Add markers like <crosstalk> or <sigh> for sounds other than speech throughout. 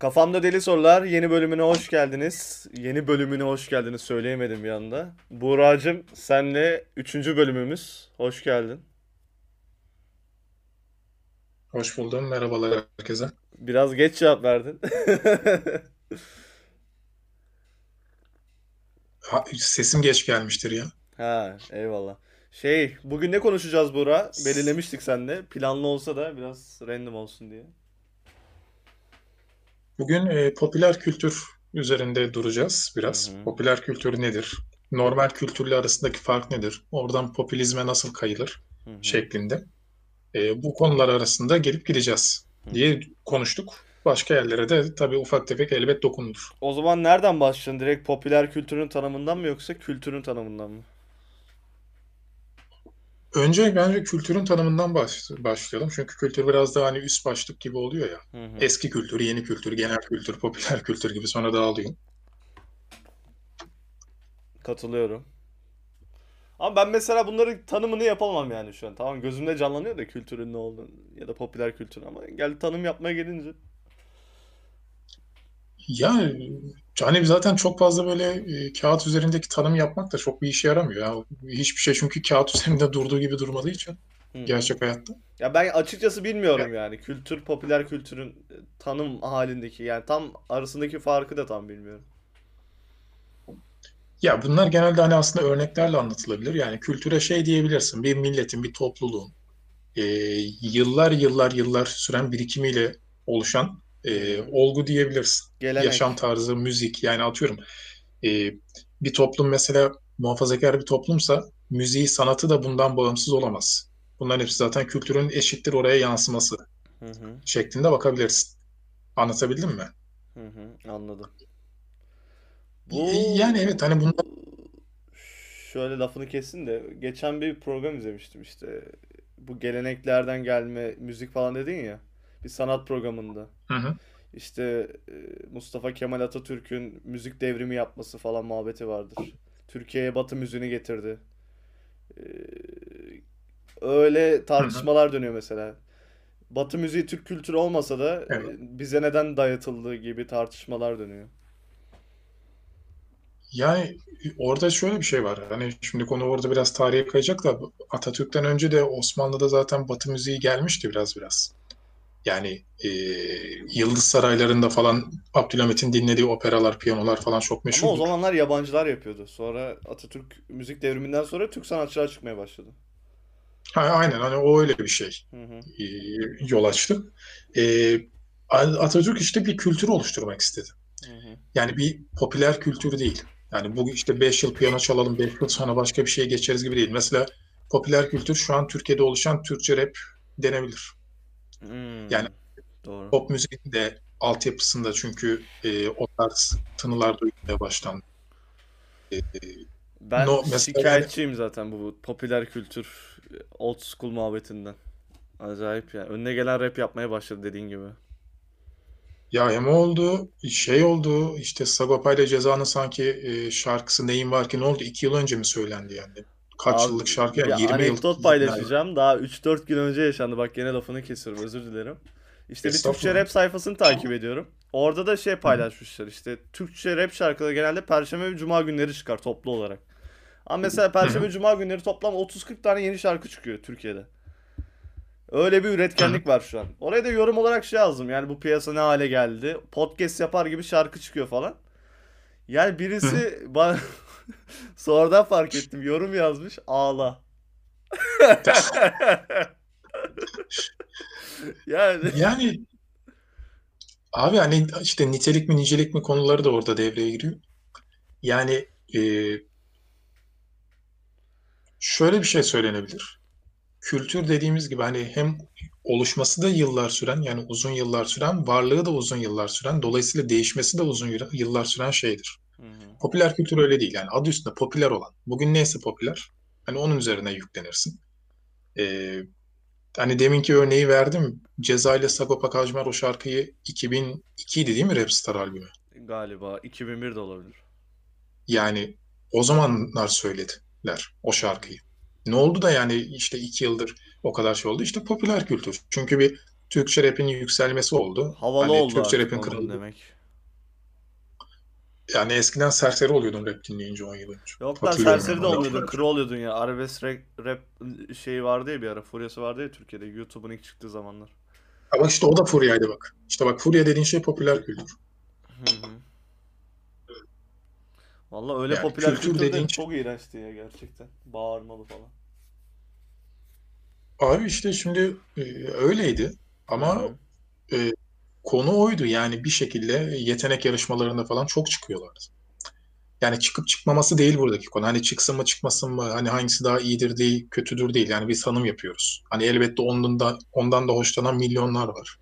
Kafamda Deli Sorular yeni bölümüne hoş geldiniz. Yeni bölümüne hoş geldiniz söyleyemedim bir anda. Buğra'cığım senle üçüncü bölümümüz. Hoş geldin. Hoş buldum. Merhabalar herkese. Biraz geç cevap verdin. <laughs> Ha, sesim geç gelmiştir ya. Ha, eyvallah. Şey, bugün ne konuşacağız Buğra? Belirlemiştik seninle. Planlı olsa da biraz random olsun diye. Bugün e, popüler kültür üzerinde duracağız Hı biraz. hı. Popüler kültür nedir? Normal kültürle arasındaki fark nedir? Oradan popülizme nasıl kayılır? Hı hı. şeklinde. E, bu konular arasında gelip gideceğiz Hı hı. diye konuştuk. Başka yerlere de tabii ufak tefek elbet dokunulur. O zaman nereden başlayalım? Direkt popüler kültürün tanımından mı yoksa kültürün tanımından mı? Önce bence kültürün tanımından baş- başlayalım. Çünkü kültür biraz daha hani üst başlık gibi oluyor ya. Hı hı. Eski kültür, yeni kültür, genel kültür, popüler <laughs> kültür gibi sonra dağılıyor. Katılıyorum. Ama ben mesela bunların tanımını yapamam yani şu an. Tamam gözümde canlanıyor da kültürün ne olduğunu ya da popüler kültür ama gel tanım yapmaya gelince. Ya hani zaten çok fazla böyle e, kağıt üzerindeki tanım yapmak da çok bir işe yaramıyor. Ya. Hiçbir şey çünkü kağıt <laughs> üzerinde durduğu gibi durmadığı için hı. gerçek hayatta. Ya ben açıkçası Ya, bilmiyorum yani. Kültür, popüler kültürün e, tanım halindeki yani tam arasındaki farkı da tam bilmiyorum. ya bunlar genelde hani aslında örneklerle anlatılabilir. Yani kültüre şey diyebilirsin. Bir milletin, bir topluluğun e, yıllar yıllar yıllar süren birikimiyle oluşan e, olgu diyebilirsin. Yaşam Gelenek. tarzı, müzik yani atıyorum e, bir toplum mesela muhafazakar bir toplumsa müziği, sanatı da bundan bağımsız olamaz. Bunların hepsi zaten kültürün eşittir oraya yansıması Hı hı. şeklinde bakabilirsin. Anlatabildim mi? Hı hı. Anladım. Y- Yani evet Bu hani bunda şöyle lafını kessin de geçen bir program izlemiştim işte. Bu geleneklerden gelme müzik falan dedin ya. Bir sanat programında. hı hı, İşte e, Mustafa Kemal Atatürk'ün müzik devrimi yapması falan muhabbeti vardır. Türkiye'ye Batı müziğini getirdi. E, Öyle tartışmalar dönüyor mesela. Batı müziği Türk kültürü olmasa da e, evet. bize neden dayatıldığı gibi tartışmalar dönüyor. Yani orada şöyle bir şey var. Hani şimdi konu orada biraz tarihe kayacak da Atatürk'ten önce de Osmanlı'da zaten Batı müziği gelmişti biraz biraz. Yani e, Yıldız Sarayları'nda falan Abdülhamit'in dinlediği operalar, piyanolar falan çok Ama o zamanlar yabancılar yapıyordu. Sonra Atatürk müzik devriminden sonra Türk sanatçılar çıkmaya başladı. Ha, aynen hani o öyle bir şey Hı hı. e, yol açtı. E, Atatürk işte bir kültür oluşturmak istedi. Hı hı. Yani bir popüler kültür değil. Yani bu işte 5 yıl piyano çalalım, 5 yıl sonra başka bir şeye geçeriz gibi değil. Mesela popüler kültür şu an Türkiye'de oluşan Türkçe rap denebilir. Yani Hmm, doğru. pop müziğin de altyapısında çünkü e, o tarz tınılar duymaya başlandı. E, Ben no, mesela yani şikayetçiyim zaten bu popüler kültür old school muhabbetinden. Acayip ya. Önüne gelen rap yapmaya başladı dediğin gibi. ya hem oldu şey oldu işte Sagopa ile Ceza'nın sanki e, şarkısı Neyin Var Ki Ne Oldu? iki yıl önce mi söylendi yani? Kaç Abi yıllık şarkı yani bir 20 yıl anekdot yani paylaşacağım. Daha üç dört gün önce yaşandı. Bak gene lafını kesiyorum. Özür dilerim. İşte bir Türkçe rap sayfasını takip ediyorum. Orada da şey paylaşmışlar. İşte Türkçe rap şarkıları genelde Perşembe ve Cuma günleri çıkar toplu olarak. Ama mesela Perşembe Cuma günleri toplam 30-40 tane yeni şarkı çıkıyor Türkiye'de. Öyle bir üretkenlik var şu an. Oraya da yorum olarak şey yazdım. Yani bu piyasa ne hale geldi? Podcast yapar gibi şarkı çıkıyor falan. Yani birisi bana <laughs> <laughs> sonradan fark ettim. Yorum yazmış. Ağla. <laughs> Yani Yani abi hani işte nitelik mi nicelik mi konuları da orada devreye giriyor. Yani e, şöyle bir şey söylenebilir. Kültür dediğimiz gibi hani hem oluşması da yıllar süren yani uzun yıllar süren, varlığı da uzun yıllar süren, dolayısıyla değişmesi de uzun yı- yıllar süren şeydir. Popüler kültür öyle değil yani adı üstünde popüler olan. Bugün neyse popüler hani onun üzerine yüklenirsin. E, hani deminki örneği verdim. Ceza ile Sagopa Kajmer o şarkıyı 2002 idi değil mi Rapstar albümü? Galiba 2001 de olabilir. Yani o zamanlar söylediler o şarkıyı. Ne oldu da yani işte iki yıldır o kadar şey oldu? İşte popüler kültür. Çünkü bir Türkçe rap'in yükselmesi oldu. Havalı Hani oldu Türkçe rap'in kralı. demek. Yani eskiden serseri oluyordum rap dinleyince 10 yıl önce. Yok lan serseri de olmuyordun, kro oluyordun ya. Arabesk rap, rap şeyi vardı ya bir ara, furyası vardı ya Türkiye'de YouTube'un ilk çıktığı zamanlar. Ama işte o da furyaydı bak. İşte bak furya dediğin şey popüler kültür. Valla öyle Yani popüler kültür kültür de dediğin- çok iğrençti ya gerçekten. Bağırmalı falan. Abi işte şimdi e, öyleydi ama Hı e, konu oydu. Yani bir şekilde yetenek yarışmalarında falan çok çıkıyorlardı. Yani çıkıp çıkmaması değil buradaki konu. Hani çıksın mı çıkmasın mı? Hani hangisi daha iyidir değil, kötüdür değil. Yani biz tanım yapıyoruz. Hani elbette ondan da ondan da hoşlanan milyonlar var.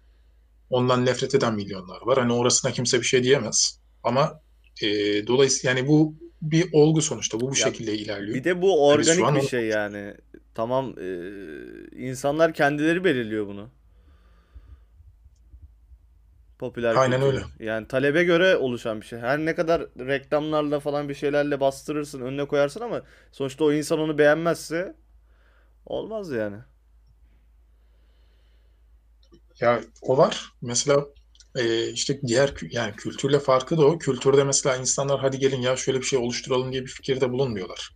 Ondan nefret eden milyonlar var. Hani orasına kimse bir şey diyemez. Ama e, dolayısıyla yani bu bir olgu sonuçta. Bu bu Ya, şekilde ilerliyor. Bir de bu biz organik an bir şey yani. Tamam e, insanlar kendileri belirliyor bunu. Popüler aynen kültürü. öyle. Yani talebe göre oluşan bir şey. Her ne kadar reklamlarla falan bir şeylerle bastırırsın, önüne koyarsın ama sonuçta o insan onu beğenmezse olmaz yani. Ya o var. Mesela e, işte diğer kü- yani kültürle farkı da o. Kültürde mesela insanlar hadi gelin ya şöyle bir şey oluşturalım diye bir fikirde bulunmuyorlar.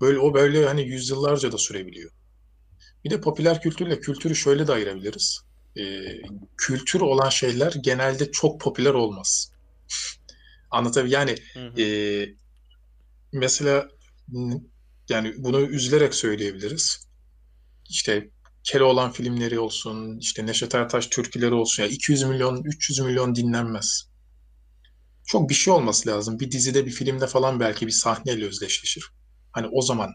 Böyle o böyle hani yüzyıllarca da sürebiliyor. Bir de popüler kültürle kültürü şöyle de ayırabiliriz. E, kültür olan şeyler genelde çok popüler olmaz. Anlatabiliyor yani Hı hı. e, mesela yani bunu üzülerek söyleyebiliriz. İşte Keloğlan filmleri olsun, işte Neşet Ertaş türküleri olsun ya 200 milyon, 300 milyon dinlenmez. Çok bir şey olması lazım. Bir dizide, bir filmde falan belki bir sahneyle özdeşleşir. Hani o zaman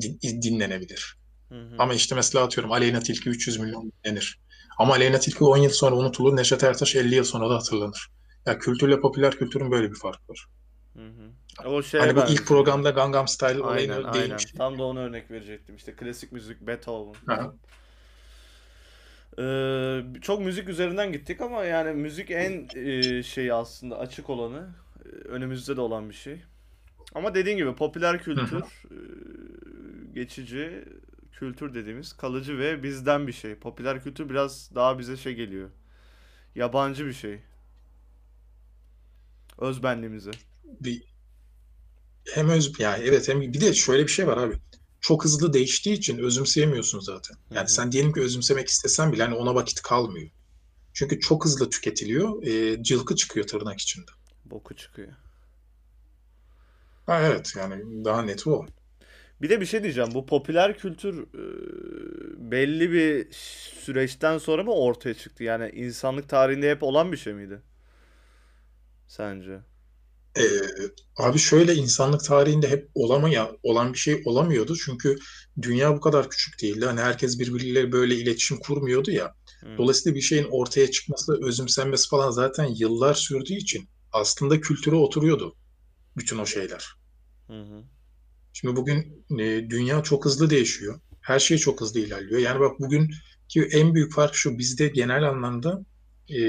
din- dinlenebilir. Hı hı. Ama işte mesela atıyorum Aleyna Tilki 300 milyon dinlenir. Ama Aleyna Tilki 10 yıl sonra unutulur, Neşet Ertaş 50 yıl sonra da hatırlanır. Ya kültürle popüler kültürün böyle bir farkı var. Hı hı. O şeye Hani bu ilk programda Gangnam Style Aynen olayına aynen. değinmiştik. Tam da ona örnek verecektim. İşte klasik müzik, Beethoven falan. Ee, çok müzik üzerinden gittik ama yani müzik en e, şeyi aslında açık olanı. e, Önümüzde de olan bir şey. Ama dediğin gibi popüler Hı kültür hı. e, geçici kültür dediğimiz kalıcı ve bizden bir şey. Popüler kültür biraz daha bize şey geliyor. Yabancı bir şey. Özbenliğimize. Bir, hem öz yani evet hem bir de şöyle bir şey var abi. Çok hızlı değiştiği için özümseyemiyorsun zaten. Yani hı. sen diyelim ki özümsemek istesen bile hani ona vakit kalmıyor. Çünkü çok hızlı tüketiliyor. E, cılkı çıkıyor tırnak içinde. Boku çıkıyor. Ha evet yani daha net o. Bir de bir şey diyeceğim. Bu popüler kültür e, belli bir süreçten sonra mı ortaya çıktı? Yani insanlık tarihinde hep olan bir şey miydi? Sence? Ee, abi şöyle insanlık tarihinde hep olamaya olan bir şey olamıyordu. Çünkü dünya bu kadar küçük değildi. Hani herkes birbiriyle böyle iletişim kurmuyordu ya. Hı. Dolayısıyla bir şeyin ortaya çıkması, özümsenmesi falan zaten yıllar sürdüğü için aslında kültüre oturuyordu bütün o şeyler. Hı hı. Şimdi bugün e, dünya çok hızlı değişiyor. Her şey çok hızlı ilerliyor. Yani bak bugünkü en büyük fark şu. Bizde genel anlamda e,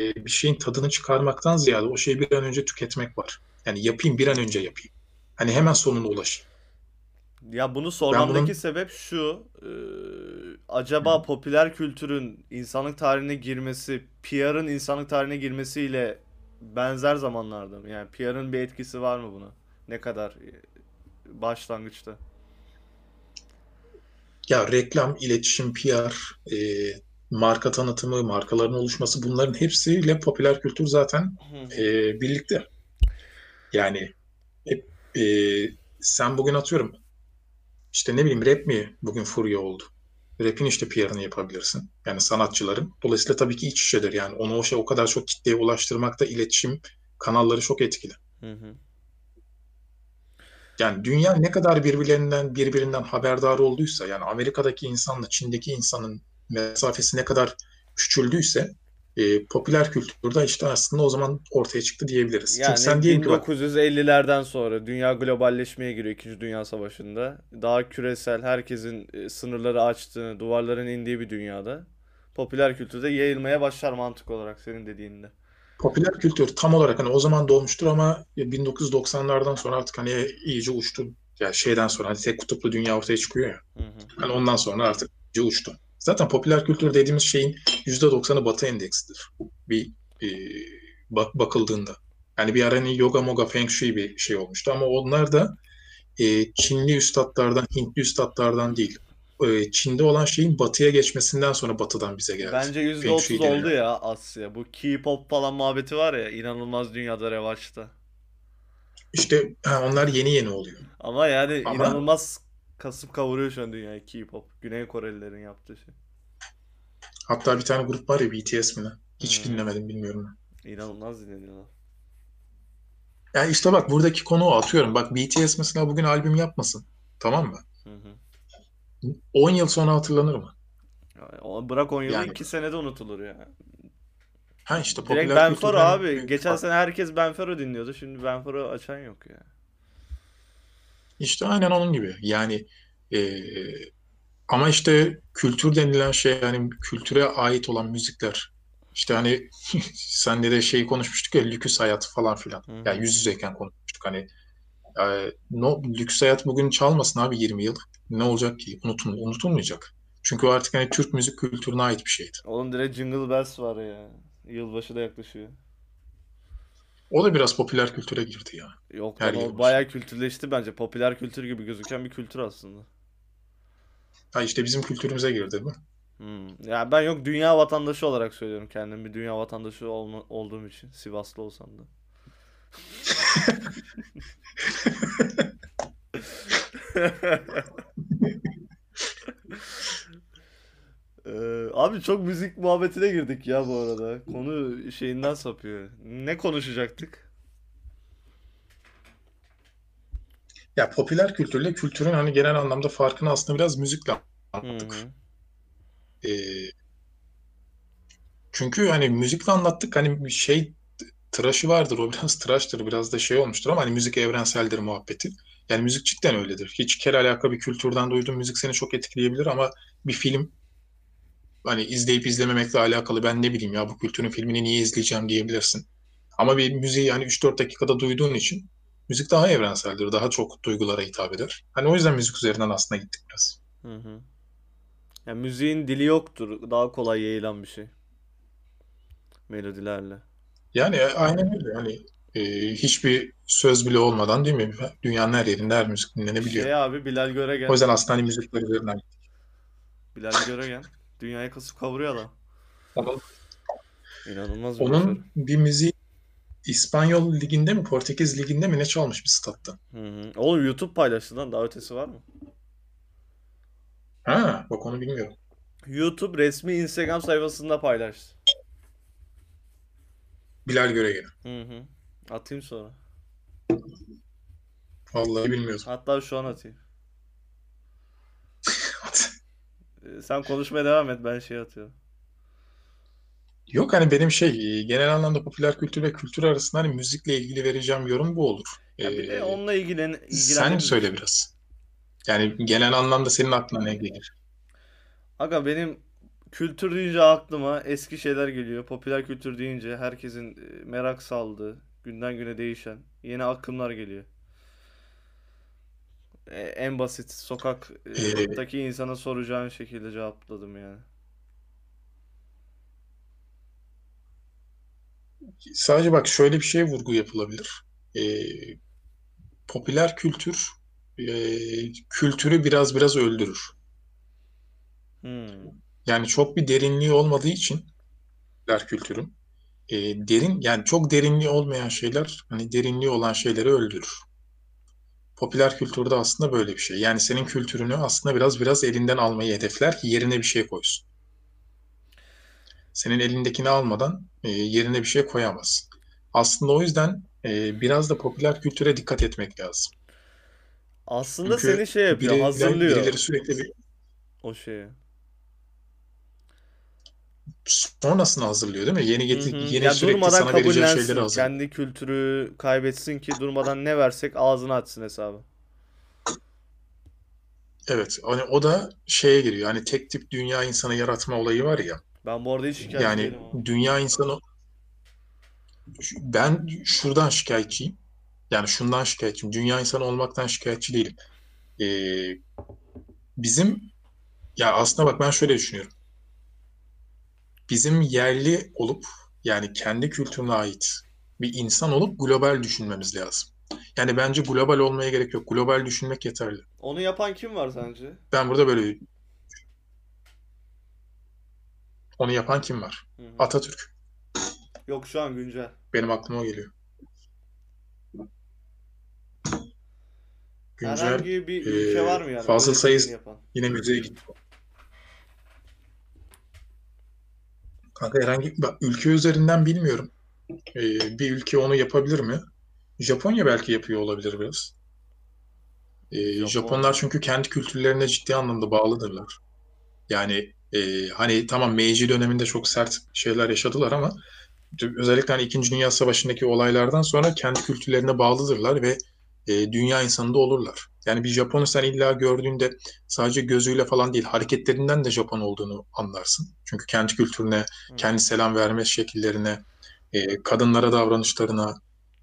e, bir şeyin tadını çıkarmaktan ziyade o şeyi bir an önce tüketmek var. Yani yapayım bir an önce yapayım. Hani hemen sonuna ulaşayım. Ya bunu sormamdaki bunun sebep şu. e, acaba popüler kültürün insanlık tarihine girmesi, PR'ın insanlık tarihine girmesiyle benzer zamanlarda mı? Yani PR'ın bir etkisi var mı buna? Ne kadar başlangıçta? ya reklam, iletişim, PR, e, marka tanıtımı, markaların oluşması bunların hepsiyle popüler kültür zaten e, birlikte. Yani hep e, sen bugün atıyorum işte ne bileyim rap mi bugün furya oldu? Rap'in işte PR'ını yapabilirsin. Yani sanatçıların. Dolayısıyla tabii ki iç içedir yani. Onu o şey o kadar çok kitleye ulaştırmakta iletişim kanalları çok etkili. Hı hı. Yani dünya ne kadar birbirlerinden birbirinden haberdar olduysa yani Amerika'daki insanla Çin'deki insanın mesafesi ne kadar küçüldüyse e, popüler kültürde işte aslında o zaman ortaya çıktı diyebiliriz. Çünkü Yani sen diyelim ki bak 1950'lerden sonra dünya globalleşmeye giriyor İkinci Dünya Savaşı'nda. Daha küresel, herkesin e, sınırları açtığı, duvarların indiği bir dünyada. Popüler kültürde yayılmaya başlar mantık olarak senin dediğinde. Popüler kültür tam olarak hani o zaman doğmuştur ama 1990'lardan sonra artık hani iyice uçtu. Yani şeyden sonra hani tek kutuplu dünya ortaya çıkıyor ya. Hı hı. Hani ondan sonra artık iyice uçtu. Zaten popüler kültür dediğimiz şeyin %90'ı Batı endeksidir. Bir e, bak bakıldığında. Yani bir ara hani yoga moga feng shui bir şey olmuştu ama onlar da e, Çinli üstadlardan, Hintli üstadlardan değil. E, Çin'de olan şeyin batıya geçmesinden sonra batıdan bize geldi. Bence Feng Shui %30 denilen. oldu ya Asya. Bu K-pop falan muhabbeti var ya inanılmaz dünyada revaçta. İşte ha, onlar yeni yeni oluyor. Ama yani Ama- inanılmaz kasıp kavuruyor şu an dünyayı K-pop. Güney Korelilerin yaptığı şey. Hatta bir tane grup var ya BTS mi ne? Hiç Hmm. dinlemedim bilmiyorum. İnanılmaz dinleniyorlar. Yani işte bak buradaki konu atıyorum. Bak BTS mesela bugün albüm yapmasın. Tamam mı? Hı hı. 10 yıl sonra hatırlanır mı? Bırak 10 yılı Yani- 2 senede unutulur ya. Ha işte Direkt popüler Benfero kültürden abi. büyük Geçen fark. sene herkes Benfero dinliyordu. Şimdi Benfero açan yok ya. İşte aynen onun gibi. Yani e, ama işte kültür denilen şey yani kültüre ait olan müzikler. İşte hani <laughs> senle de şey konuşmuştuk ya lüküs hayat falan filan. Hı. Yani yüz yüzeyken konuşmuştuk hani e, no, lüks hayat bugün çalmasın abi 20 yıl. Ne olacak ki? Unutun, unutulmayacak. Çünkü o artık hani Türk müzik kültürüne ait bir şeydi. Oğlum direkt Jingle Bells var ya. Yılbaşı da yaklaşıyor. O da biraz popüler kültüre girdi ya. Yok Her o bayağı kültürleşti bence. Popüler kültür gibi gözüken bir kültür aslında. Ha işte bizim kültürümüze girdi değil mi? Hmm. Ya ben yok dünya vatandaşı olarak söylüyorum kendim bir dünya vatandaşı olma- olduğum için Sivaslı olsam da. <laughs> <laughs> Ee, abi çok müzik muhabbetine girdik ya bu arada. Konu şeyinden sapıyor. Ne konuşacaktık? Ya popüler kültürle kültürün hani genel anlamda farkını aslında biraz müzikle anlattık. hı. Ee, çünkü hani müzikle anlattık hani şey tıraşı vardır o biraz tıraştır biraz da şey olmuştur ama hani müzik evrenseldir muhabbeti. Yani müzik cidden öyledir. Hiç kere alaka bir kültürden duyduğun müzik seni çok etkileyebilir ama bir film hani izleyip izlememekle alakalı ben ne bileyim ya bu kültürün filmini niye izleyeceğim diyebilirsin. Ama bir müziği hani 3-4 dakikada duyduğun için müzik daha evrenseldir. Daha çok duygulara hitap eder. Hani o yüzden müzik üzerinden aslında gittik biraz. Hı hı. Ya müziğin dili yoktur. Daha kolay yayılan bir şey. Melodilerle. Yani aynen öyle. Hani e, hiçbir söz bile olmadan değil mi? Dünyanın her yerinde her müzik dinlenebiliyor. Şey abi Bilal Göregen. O yüzden aslında hani müzikler üzerinden Bilal Göregen. Dünyayı kasıp kavuruyor adam. Onun, İnanılmaz bir onun başarı. bir müziği İspanyol liginde mi Portekiz liginde mi ne çalmış bir statta. Hı hı. Oğlum YouTube paylaştı lan. Daha ötesi var mı? Ha bak onu bilmiyorum. YouTube resmi Instagram sayfasında paylaştı. Bilal Göregen. Hı hı. Atayım sonra. Vallahi bilmiyordum. Hatta şu an atayım. <laughs> Ee, Sen konuşmaya devam et. Ben şey atıyorum. Yok hani benim şey e, genel anlamda popüler kültür ve kültür arasında hani müzikle ilgili vereceğim yorum bu olur. Ya bir de Ee, onunla ilgilen sen ilgilendiğimiz söyle biraz. Yani genel anlamda senin aklına ne gelir? Aga benim kültür deyince aklıma eski şeyler geliyor. Popüler kültür deyince herkesin e, merak saldığı, günden güne değişen yeni akımlar geliyor. E, En basit Ee, <laughs> sokaktaki insana soracağın şekilde cevapladım yani. Sadece bak şöyle bir şeye vurgu yapılabilir. Ee, popüler kültür e, kültürü biraz biraz öldürür. Hmm. Yani çok bir derinliği olmadığı için popüler kültürün e, derin yani çok derinliği olmayan şeyler hani derinliği olan şeyleri öldürür. Popüler kültürde aslında böyle bir şey. Yani senin kültürünü aslında biraz biraz elinden almayı hedefler ki yerine bir şey koysun. Senin elindekini almadan e, yerine bir şey koyamaz. Aslında o yüzden e, biraz da popüler kültüre dikkat etmek lazım. Aslında Çünkü seni şey yapıyor, birileri, hazırlıyor birileri sürekli bir o şeye. Sonrasını hazırlıyor değil mi? Yeni Hı getir, hı. yeni Ya sürekli sana vereceği şeyleri hazırlıyor. kendi kültürü kaybetsin ki durmadan ne versek ağzını açsın hesabı. Evet, hani o da şeye giriyor. Hani tek tip dünya insanı yaratma olayı var ya. Ben bu arada hiç şikayetçi Yani değilim dünya insanı ben şuradan şikayetçiyim. Yani şundan şikayetçiyim. Dünya insanı olmaktan şikayetçi değilim. Ee, bizim ya aslında bak ben şöyle düşünüyorum. Bizim yerli olup yani kendi kültürüne ait bir insan olup global düşünmemiz lazım. Yani bence global olmaya gerek yok. Global düşünmek yeterli. Onu yapan kim var sence? Ben burada böyle onu yapan kim var? Hı hı. Atatürk. Yok şu an güncel. Benim aklıma o geliyor. Güncel Herhangi bir e, ülke var mı yani? Fazıl yapan? yine müzeye gitti. Kanka herhangi bak, ülke üzerinden bilmiyorum. Ee, bir ülke onu yapabilir mi? Japonya belki yapıyor olabilir biraz. Ee. Japonlar çünkü kendi kültürlerine ciddi anlamda bağlıdırlar. Yani e, hani tamam Meiji döneminde çok sert şeyler yaşadılar ama özellikle hani İkinci Dünya Savaşı'ndaki olaylardan sonra kendi kültürlerine bağlıdırlar ve e, dünya insanında olurlar. Yani bir Japon'u sen illa gördüğünde sadece gözüyle falan değil hareketlerinden de Japon olduğunu anlarsın. Çünkü kendi kültürüne, kendi selam verme şekillerine, e, kadınlara davranışlarına,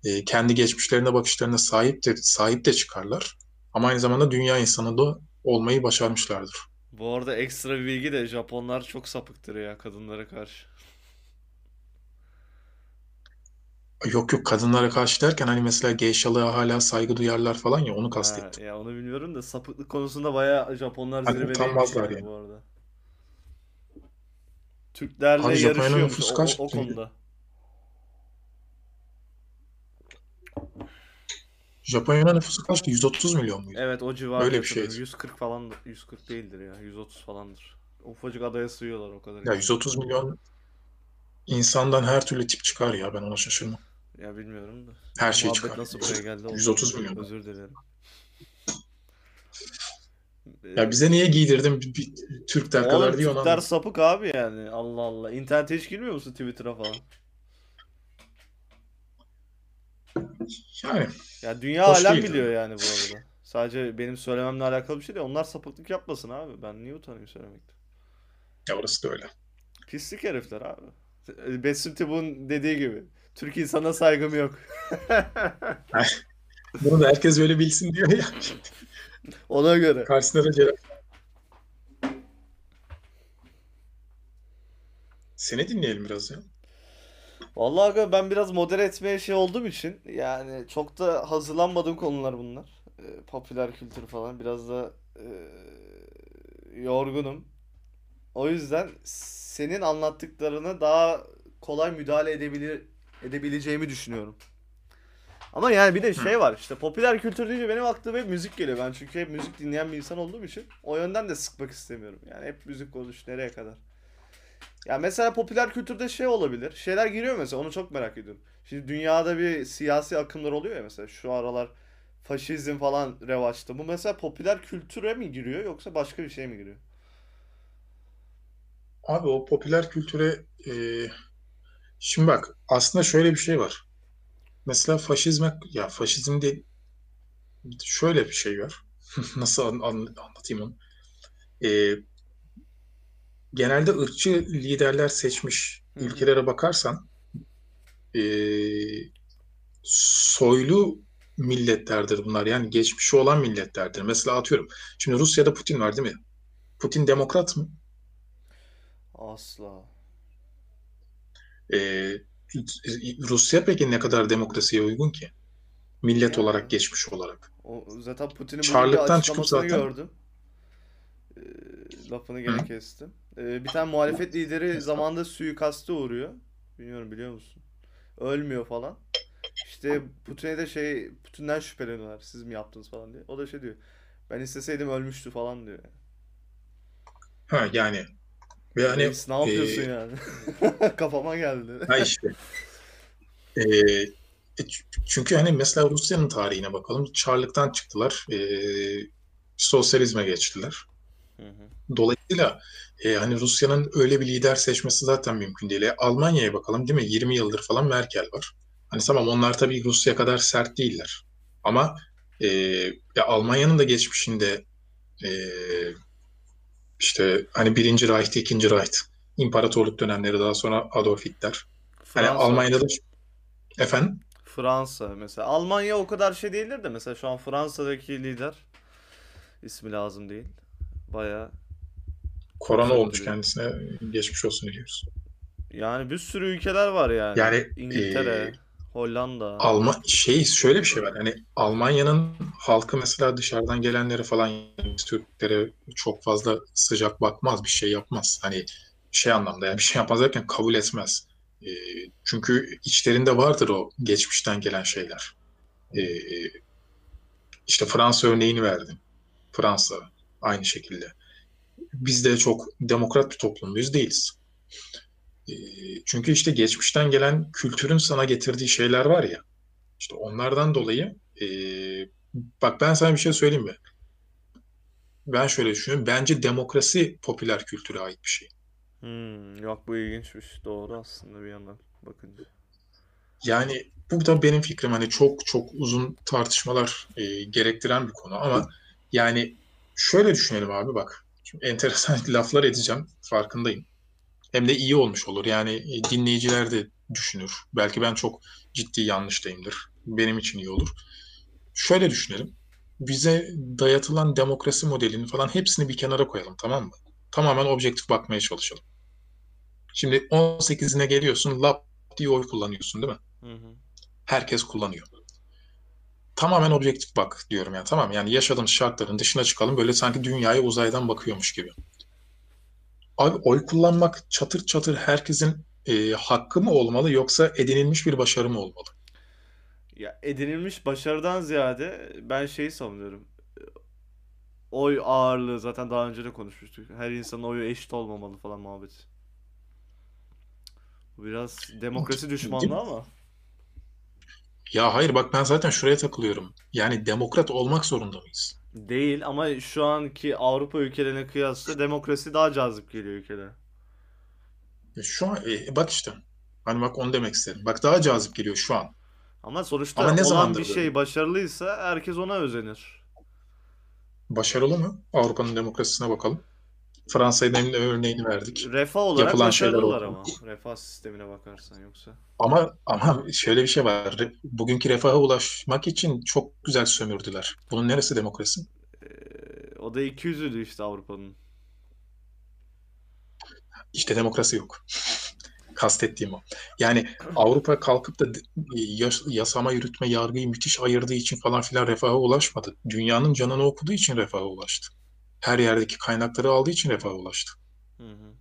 e, kendi geçmişlerine bakışlarına sahip de sahip de çıkarlar. Ama aynı zamanda dünya insanı da olmayı başarmışlardır. Bu arada ekstra bir bilgi de Japonlar çok sapıktır ya kadınlara karşı. Yok yok kadınlara karşı derken hani mesela geyşalığa hala saygı duyarlar falan ya onu Ha, kastettim. ya onu bilmiyorum da sapıklık konusunda bayağı Japonlar Hani zirvedeymiş utanmazlar yani yani. bu arada. Türklerle Abi Japonya'nın yarışıyormuş nüfusu o, kaç? o, o konuda. Japonya'nın nüfusu kaçtı? 130 milyon muydu? Evet o civarda Öyle bir şey. sanırım. şeydi. 140 falan 140 değildir ya. 130 falandır. Ufacık adaya sığıyorlar o kadar. Ya 130 milyon insandan her türlü tip çıkar ya ben ona şaşırmam. Ya bilmiyorum da. Her şey Muhabbet çıkar. nasıl buraya geldi? onu 130 bilmiyorum. milyon. Özür dilerim. Ya bize niye giydirdin bir, bir Türk Oğlum kadar diye onu Türkler sapık abi yani. Allah Allah. İnternete hiç girmiyor musun Twitter'a falan? Yani Ya dünya Hoş alem değil biliyor yani bu arada. Sadece benim söylememle alakalı bir şey değil. Onlar sapıklık yapmasın abi. Ben niye utanayım söylemekten? ya orası da öyle. Pislik herifler abi. Besim Tibun dediği gibi. Türk insana saygım yok. <laughs> Bunu da herkes öyle bilsin diyor ya. <laughs> Ona göre. Karşısına da Celal. Seni dinleyelim biraz ya. Vallahi aga ben biraz modere etmeye şey olduğum için yani çok da hazırlanmadığım konular bunlar. Ee, popüler kültür falan biraz da e, yorgunum. O yüzden senin anlattıklarına daha kolay müdahale edebilir edebileceğimi düşünüyorum. Ama yani bir de şey var işte popüler kültür deyince benim aklıma hep müzik geliyor. Ben çünkü hep müzik dinleyen bir insan olduğum için o yönden de sıkmak istemiyorum. Yani hep müzik konuş nereye kadar. Ya mesela popüler kültürde şey olabilir. Şeyler giriyor mesela onu çok merak ediyorum. Şimdi dünyada bir siyasi akımlar oluyor ya mesela şu aralar faşizm falan revaçta. Bu mesela popüler kültüre mi giriyor yoksa başka bir şey mi giriyor? Abi o popüler kültüre e, şimdi bak aslında şöyle bir şey var. Mesela faşizme ya faşizm de şöyle bir şey var. <laughs> Nasıl an- an- anlatayım onu? E, genelde ırkçı liderler seçmiş ülkelere bakarsan e, soylu milletlerdir bunlar. Yani geçmişi olan milletlerdir. Mesela atıyorum. Şimdi Rusya'da Putin var değil mi? Putin demokrat mı? Asla. Ee, Rusya peki ne kadar demokrasiye uygun ki? Millet Yani. olarak, geçmiş olarak. O zaten Putin'in Çarlıktan çıkıp zaten- gördüm. Ee, lafını gene kestim. Ee, bir tane muhalefet lideri zamanında suikaste uğruyor. Bilmiyorum biliyor musun? Ölmüyor falan. İşte Putin'e de şey Putin'den şüpheleniyorlar. Siz mi yaptınız falan diye. O da şey diyor. Ben isteseydim ölmüştü falan diyor. Ha yani ve hani Reis ne yapıyorsun e, yani? <laughs> Kafama geldi. ha işte e, ç- çünkü hani mesela Rusya'nın tarihine bakalım. Çarlıktan çıktılar. ee, sosyalizme geçtiler. Hı hı. Dolayısıyla e, hani Rusya'nın öyle bir lider seçmesi zaten mümkün değil. E, Almanya'ya bakalım değil mi? 20 yıldır falan Merkel var. Hani tamam onlar tabii Rusya kadar sert değiller. Ama e, ya Almanya'nın da geçmişinde e, işte hani birinci Reich, ikinci Reich, imparatorluk dönemleri daha sonra Adolf Hitler. Hani Fransa. Almanya'da da efendim Fransa mesela. Almanya o kadar şey değildir de mesela şu an Fransa'daki lider ismi lazım değil. Bayağı korona olmuş kendisine geçmiş olsun diliyoruz. Yani bir sürü ülkeler var yani. Yani İngiltere, e, Hollanda. Alman şey şöyle bir şey var. Hani Almanya'nın halkı mesela dışarıdan gelenlere falan Türklere çok fazla sıcak bakmaz, bir şey yapmaz. Hani şey anlamda yani bir şey yapmaz derken kabul etmez. E, çünkü içlerinde vardır o geçmişten gelen şeyler. E, işte Fransa örneğini verdim. Fransa aynı şekilde. Biz de çok demokrat bir toplum muyuz? Değiliz. Çünkü işte geçmişten gelen kültürün sana getirdiği şeyler var ya. İşte onlardan dolayı e, bak ben sana bir şey söyleyeyim mi? Ben şöyle düşünüyorum. Bence demokrasi popüler kültüre ait bir şey. Hmm, yok bu ilginçmiş. Doğru aslında bir yandan bakınca. Yani bu da benim fikrim. Hani çok çok uzun tartışmalar e, gerektiren bir konu ama yani şöyle düşünelim abi bak. Şimdi enteresan <laughs> laflar edeceğim. Farkındayım. Hem de iyi olmuş olur. Yani e, dinleyiciler de düşünür. Belki ben çok ciddi yanlıştayımdır. Benim için iyi olur. Şöyle düşünelim. Bize dayatılan demokrasi modelini falan hepsini bir kenara koyalım tamam mı? Tamamen objektif bakmaya çalışalım. Şimdi 18'ine geliyorsun, lap diye oy kullanıyorsun değil mi? Hı hı. Herkes kullanıyor. Tamamen objektif bak diyorum yani tamam yani yaşadığımız şartların dışına çıkalım böyle sanki dünyaya uzaydan bakıyormuş gibi. Abi oy kullanmak çatır çatır herkesin e, hakkı mı olmalı yoksa edinilmiş bir başarı mı olmalı? Ya edinilmiş başarıdan ziyade ben şeyi savunuyorum. Oy ağırlığı zaten daha önce de konuşmuştuk. Her insanın oyu eşit olmamalı falan muhabbet. Bu biraz demokrasi düşmanlığı ama. Ya hayır bak ben zaten şuraya takılıyorum. Yani demokrat olmak zorunda mıyız? Değil ama şu anki Avrupa ülkelerine kıyasla demokrasi daha cazip geliyor ülkelere. Ya Şu an e, bak işte. Hani bak onu demek istedim. Bak daha cazip geliyor şu an. Ama Ama sonuçta ne olan bir böyle? şey başarılıysa herkes ona özenir. Başarılı mı? Avrupa'nın demokrasisine bakalım. Fransa'nın örneğini verdik. Refah olarak Yapılan şeyler oldu. ama. Refah sistemine bakarsan yoksa. Ama ama şöyle bir şey var. Bugünkü refaha ulaşmak için çok güzel sömürdüler. Bunun neresi demokrasi? Ee, o da 200'üydü işte Avrupa'nın. İşte demokrasi yok. Kastettiğim o. Yani Avrupa kalkıp da yasama, yürütme, yargıyı müthiş ayırdığı için falan filan refaha ulaşmadı. Dünyanın canını okuduğu için refaha ulaştı. Her yerdeki kaynakları aldığı için refaha ulaştı. Hı hı.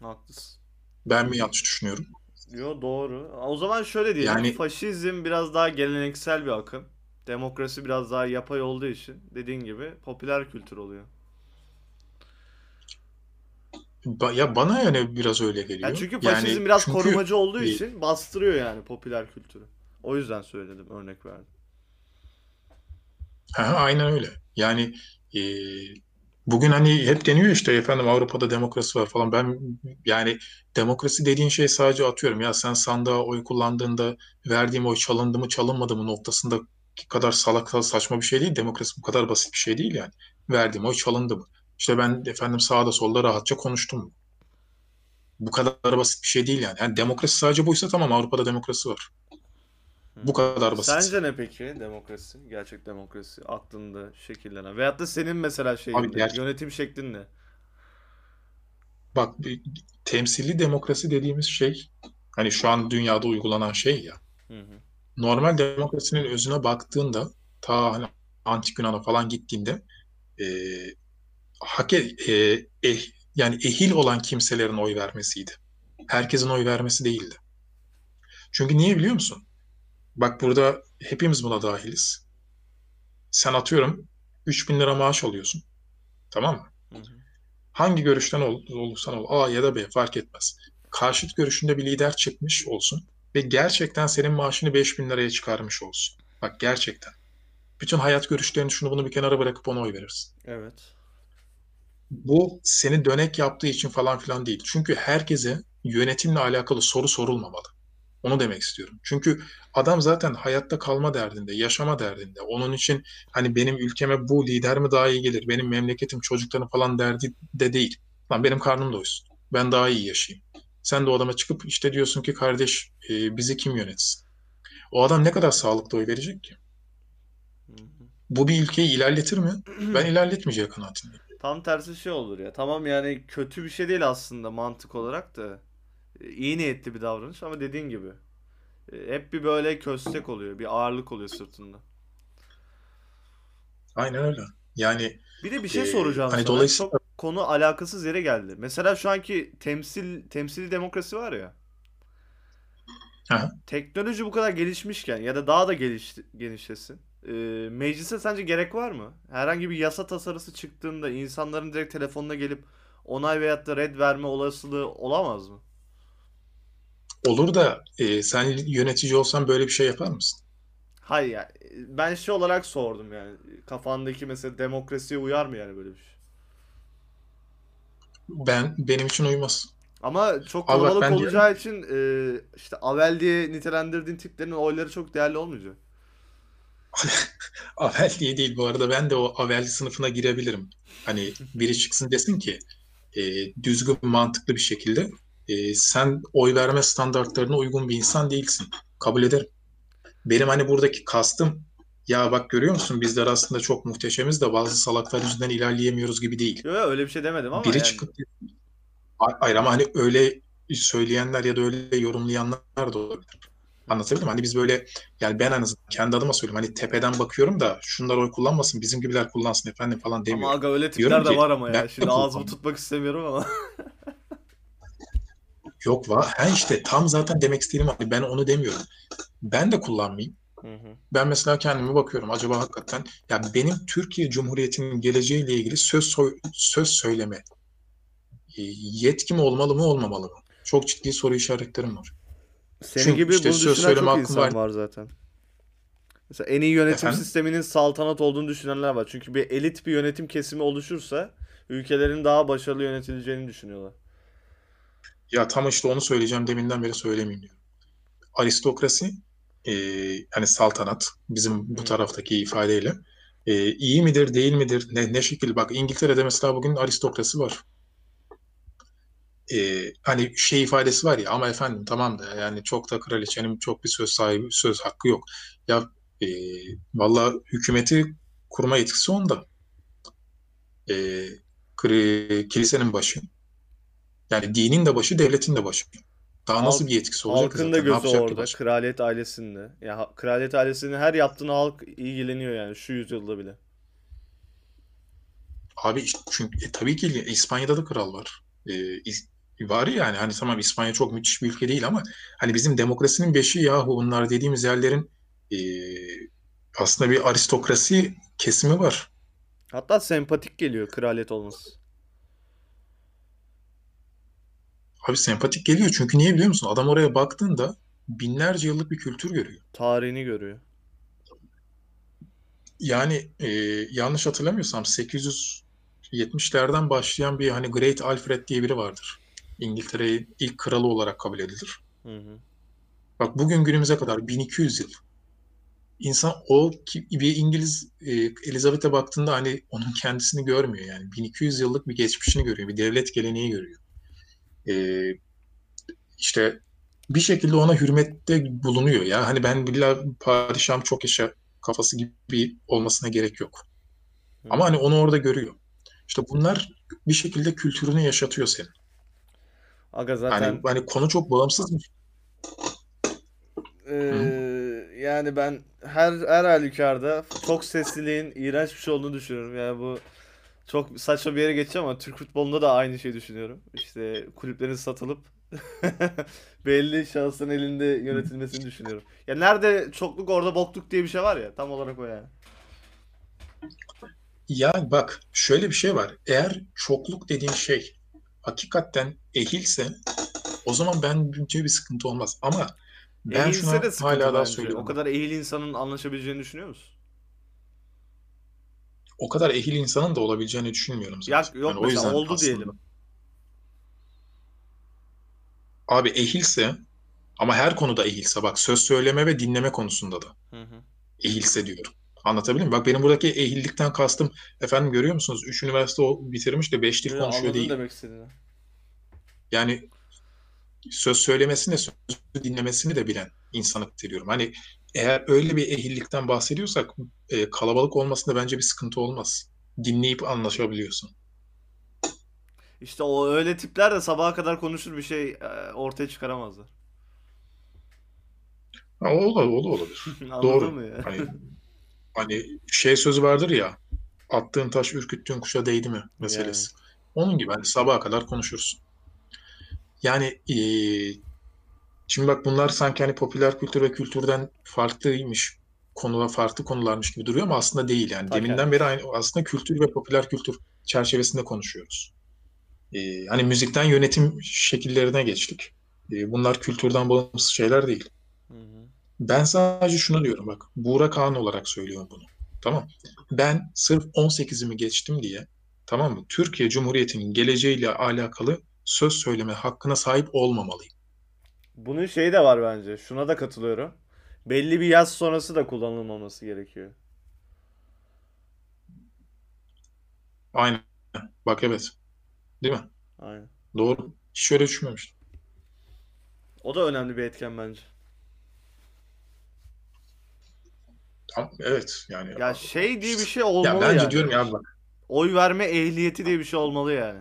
Haklısın. Ben mi yanlış düşünüyorum? Yo doğru. O zaman şöyle diyelim. Yani Faşizm biraz daha geleneksel bir akım. Demokrasi biraz daha yapay olduğu için dediğin gibi popüler kültür oluyor. ba- ya bana yani biraz öyle geliyor. çünkü Yani faşizm biraz çünkü korumacı olduğu için bastırıyor yani popüler kültürü. O yüzden söyledim, örnek verdim. Ha, aynen öyle. Yani e, bugün hani hep deniyor işte efendim Avrupa'da demokrasi var falan. Ben yani demokrasi dediğin şey sadece atıyorum ya sen sandığa oy kullandığında verdiğim oy çalındı mı çalınmadı mı noktasında kadar salak saçma bir şey değil. Demokrasi bu kadar basit bir şey değil yani. Verdiğim oy çalındı mı? İşte ben efendim sağda solda rahatça konuştum. Bu kadar basit bir şey değil yani. Yani demokrasi sadece buysa tamam Avrupa'da demokrasi var. Bu kadar basit. Sence ne peki demokrasi? Gerçek demokrasi aklında şekillenen. Veyahut da senin mesela Abi şeyin ne? gerçek Yönetim şeklin ne? Bak bir- temsilli demokrasi dediğimiz şey hani şu an dünyada uygulanan şey ya. Hı hı. Normal demokrasinin özüne baktığında ta hani antik Yunan'a falan gittiğinde e, hak e, e, eh- yani ehil olan kimselerin oy vermesiydi. Herkesin oy vermesi değildi. Çünkü niye biliyor musun? Bak burada hepimiz buna dahiliz. Sen atıyorum 3000 lira maaş alıyorsun. Tamam mı? Hı hı. Hangi görüşten ol, olursan ol, A ya da B fark etmez. Karşıt görüşünde bir lider çıkmış olsun ve gerçekten senin maaşını 5000 liraya çıkarmış olsun. Bak gerçekten. Bütün hayat görüşlerini şunu bunu bir kenara bırakıp ona oy verirsin. Evet. Bu seni dönek yaptığı için falan filan değil. Çünkü herkese yönetimle alakalı soru sorulmamalı. Onu demek istiyorum. Çünkü adam zaten hayatta kalma derdinde, yaşama derdinde. Onun için hani benim ülkeme bu lider mi daha iyi gelir, benim memleketim, çocuklarım falan derdi de değil. Lan benim karnım doysun. Ben daha iyi yaşayayım. Sen de o adama çıkıp işte diyorsun ki kardeş e, bizi kim yönetsin? O adam ne kadar sağlıklı oy verecek ki? Bu bir ülkeyi ilerletir mi? <clears throat> Ben ilerletmeyeceği kanaatindeyim. Tam tersi şey olur ya. Tamam yani kötü bir şey değil aslında mantık olarak da. İyi niyetli bir davranış ama dediğin gibi e, hep bir böyle köstek oluyor, bir ağırlık oluyor sırtında. Aynen öyle. Yani Bir de bir şey e, soracağım hani sana. dolayısıyla Çok konu alakasız yere geldi. Mesela şu anki temsil temsili demokrasi var ya. Aha. Teknoloji bu kadar gelişmişken ya da daha da geliş, genişlesin. e, meclise sence gerek var mı? Herhangi bir yasa tasarısı çıktığında insanların direkt telefonuna gelip onay veyahut da red verme olasılığı olamaz mı? Olur da e, sen yönetici olsan böyle bir şey yapar mısın? Hayır yani ben şey olarak sordum yani kafandaki mesela demokrasiye uyar mı yani böyle bir şey? Ben benim için uymaz. Ama çok kalabalık ben diyorum olacağı için e, işte Avel diye nitelendirdiğin tiplerin oyları çok değerli olmayacak. <laughs> Avel diye değil bu arada ben de o Avel sınıfına girebilirim. Hani biri çıksın desin ki e, düzgün mantıklı bir şekilde e, sen oy verme standartlarına uygun bir insan değilsin. Kabul ederim. Benim hani buradaki kastım ya bak görüyor musun bizler aslında çok muhteşemiz de bazı salaklar yüzünden ilerleyemiyoruz gibi değil. Yok öyle bir şey demedim ama Biri yani çıkıp hayır ama hani öyle söyleyenler ya da öyle yorumlayanlar da olabilir. Anlatabildim mi? Hani biz böyle yani ben en azından kendi adıma söylüyorum. Hani tepeden bakıyorum da şunlar oy kullanmasın bizim gibiler kullansın efendim falan ama demiyorum. aga öyle Diyorum tipler de ki var ama ya. Şimdi ağzımı tutmak istemiyorum ama. <laughs> Yok var. Ha işte tam zaten demek istediğim hani ben onu demiyorum. Ben de kullanmayayım. Hı hı. Ben mesela kendime bakıyorum acaba hakikaten ya benim Türkiye Cumhuriyeti'nin geleceğiyle ilgili söz soy- söz söyleme e, yetkim olmalı mı olmamalı mı? Çok ciddi soru işaretlerim var. Senin Çünkü gibi işte bunu söz düşünen söyleme çok insan var. var zaten. Mesela en iyi yönetim Efendim? sisteminin saltanat olduğunu düşünenler var. Çünkü bir elit bir yönetim kesimi oluşursa ülkelerin daha başarılı yönetileceğini düşünüyorlar. Ya tam işte onu söyleyeceğim deminden beri söylemeyeyim diyorum. Aristokrasi e, hani saltanat bizim bu taraftaki ifadeyle e, iyi midir değil midir ne, ne şekil bak İngiltere'de mesela bugün aristokrasi var. E, hani şey ifadesi var ya ama efendim tamam da yani çok da kraliçenin çok bir söz sahibi söz hakkı yok. Ya e, valla hükümeti kurma yetkisi onda. E, kri- kilisenin başı. Yani dinin de başı, devletin de başı. Daha nasıl Halk, bir yetkisi olacak halkın da gözü orada. Kraliyet ailesinde. Ya ha- kraliyet ailesinin her yaptığını halk ilgileniyor yani şu yüzyılda bile. Abi çünkü e, tabii ki İspanya'da da kral var. E, var yani hani tamam İspanya çok müthiş bir ülke değil ama hani bizim demokrasinin beşi yahu bunlar dediğimiz yerlerin e, aslında bir aristokrasi kesimi var. Hatta sempatik geliyor kraliyet olması. Abi sempatik geliyor çünkü niye biliyor musun? Adam oraya baktığında binlerce yıllık bir kültür görüyor. Tarihini görüyor. Yani e, yanlış hatırlamıyorsam 870'lerden başlayan bir hani Great Alfred diye biri vardır. İngiltere'nin ilk kralı olarak kabul edilir. Hı hı. Bak bugün günümüze kadar 1200 yıl. İnsan o bir İngiliz e, Elizabeth'e baktığında hani onun kendisini görmüyor yani. 1200 yıllık bir geçmişini görüyor. Bir devlet geleneği görüyor. E, işte bir şekilde ona hürmette bulunuyor ya. Hani ben billa padişahım çok yaşa kafası gibi olmasına gerek yok. Hı Ama hani onu orada görüyor. İşte bunlar bir şekilde kültürünü yaşatıyor senin. Aga Yani zaten hani konu çok bağımsız eee, Hı? yani ben her her halükarda çok sesliliğin iğrenç bir şey olduğunu düşünüyorum. Yani bu çok saçma bir yere geçeceğim ama Türk futbolunda da aynı şeyi düşünüyorum. İşte kulüplerin satılıp <laughs> belli şahısların elinde yönetilmesini düşünüyorum. Ya nerede çokluk orada bokluk diye bir şey var ya tam olarak o yani. Ya bak şöyle bir şey var. Eğer çokluk dediğin şey hakikaten ehilse o zaman bence bir sıkıntı olmaz. Ama ben Ehilse şuna de hala daha bence. O söylüyorum. kadar ehil insanın anlaşabileceğini düşünüyor musun? O kadar ehil insanın da olabileceğini düşünmüyorum Ya zaten. yok Yani o mesela yüzden oldu aslında diyelim. abi ehilse ama her konuda ehilse bak söz söyleme ve dinleme konusunda da Hı hı. ehilse diyorum. Anlatabildim mi? Bak benim buradaki ehillikten kastım efendim görüyor musunuz? Üç üniversite o bitirmiş de beş dil Yo, konuşuyor anladım değil. demek istediğini. Yani söz söylemesini de söz dinlemesini de bilen insanı diyorum. Hani eğer öyle bir ehillikten bahsediyorsak e, kalabalık olmasında bence bir sıkıntı olmaz. Dinleyip anlaşabiliyorsun. İşte o öyle tipler de sabaha kadar konuşur bir şey e, ortaya çıkaramazlar. Ha, o, da- o da olabilir. <laughs> Doğru. mı ya? Hani, hani şey sözü vardır ya attığın taş ürküttüğün kuşa değdi mi meselesi. Onun gibi hani sabaha kadar konuşursun. Yani eee, şimdi bak bunlar sanki hani popüler kültür ve kültürden farklıymış konular farklı konularmış gibi duruyor ama aslında değil yani. Deminden beri aynı aslında kültür ve popüler kültür çerçevesinde konuşuyoruz. Eee, hani müzikten yönetim şekillerine geçtik. Eee, bunlar kültürden bağımsız şeyler değil. Hı hı. Ben sadece şunu diyorum bak. Buğra Kağan olarak söylüyorum bunu. Tamam. Ben sırf 18'imi geçtim diye tamam mı? Türkiye Cumhuriyeti'nin geleceğiyle alakalı söz söyleme hakkına sahip olmamalıyım. Bunun şeyi de var bence. Şuna da katılıyorum. Belli bir yaş sonrası da kullanılmaması gerekiyor. Aynen. Bak evet. Değil mi? Aynen. Doğru. Hiç şöyle düşünmemiştim. O da önemli bir etken bence. Tamam, evet yani. Ya şey diye bir şey Ya olmalı bence yani. diyorum ya bak. Oy verme ehliyeti diye bir şey olmalı yani.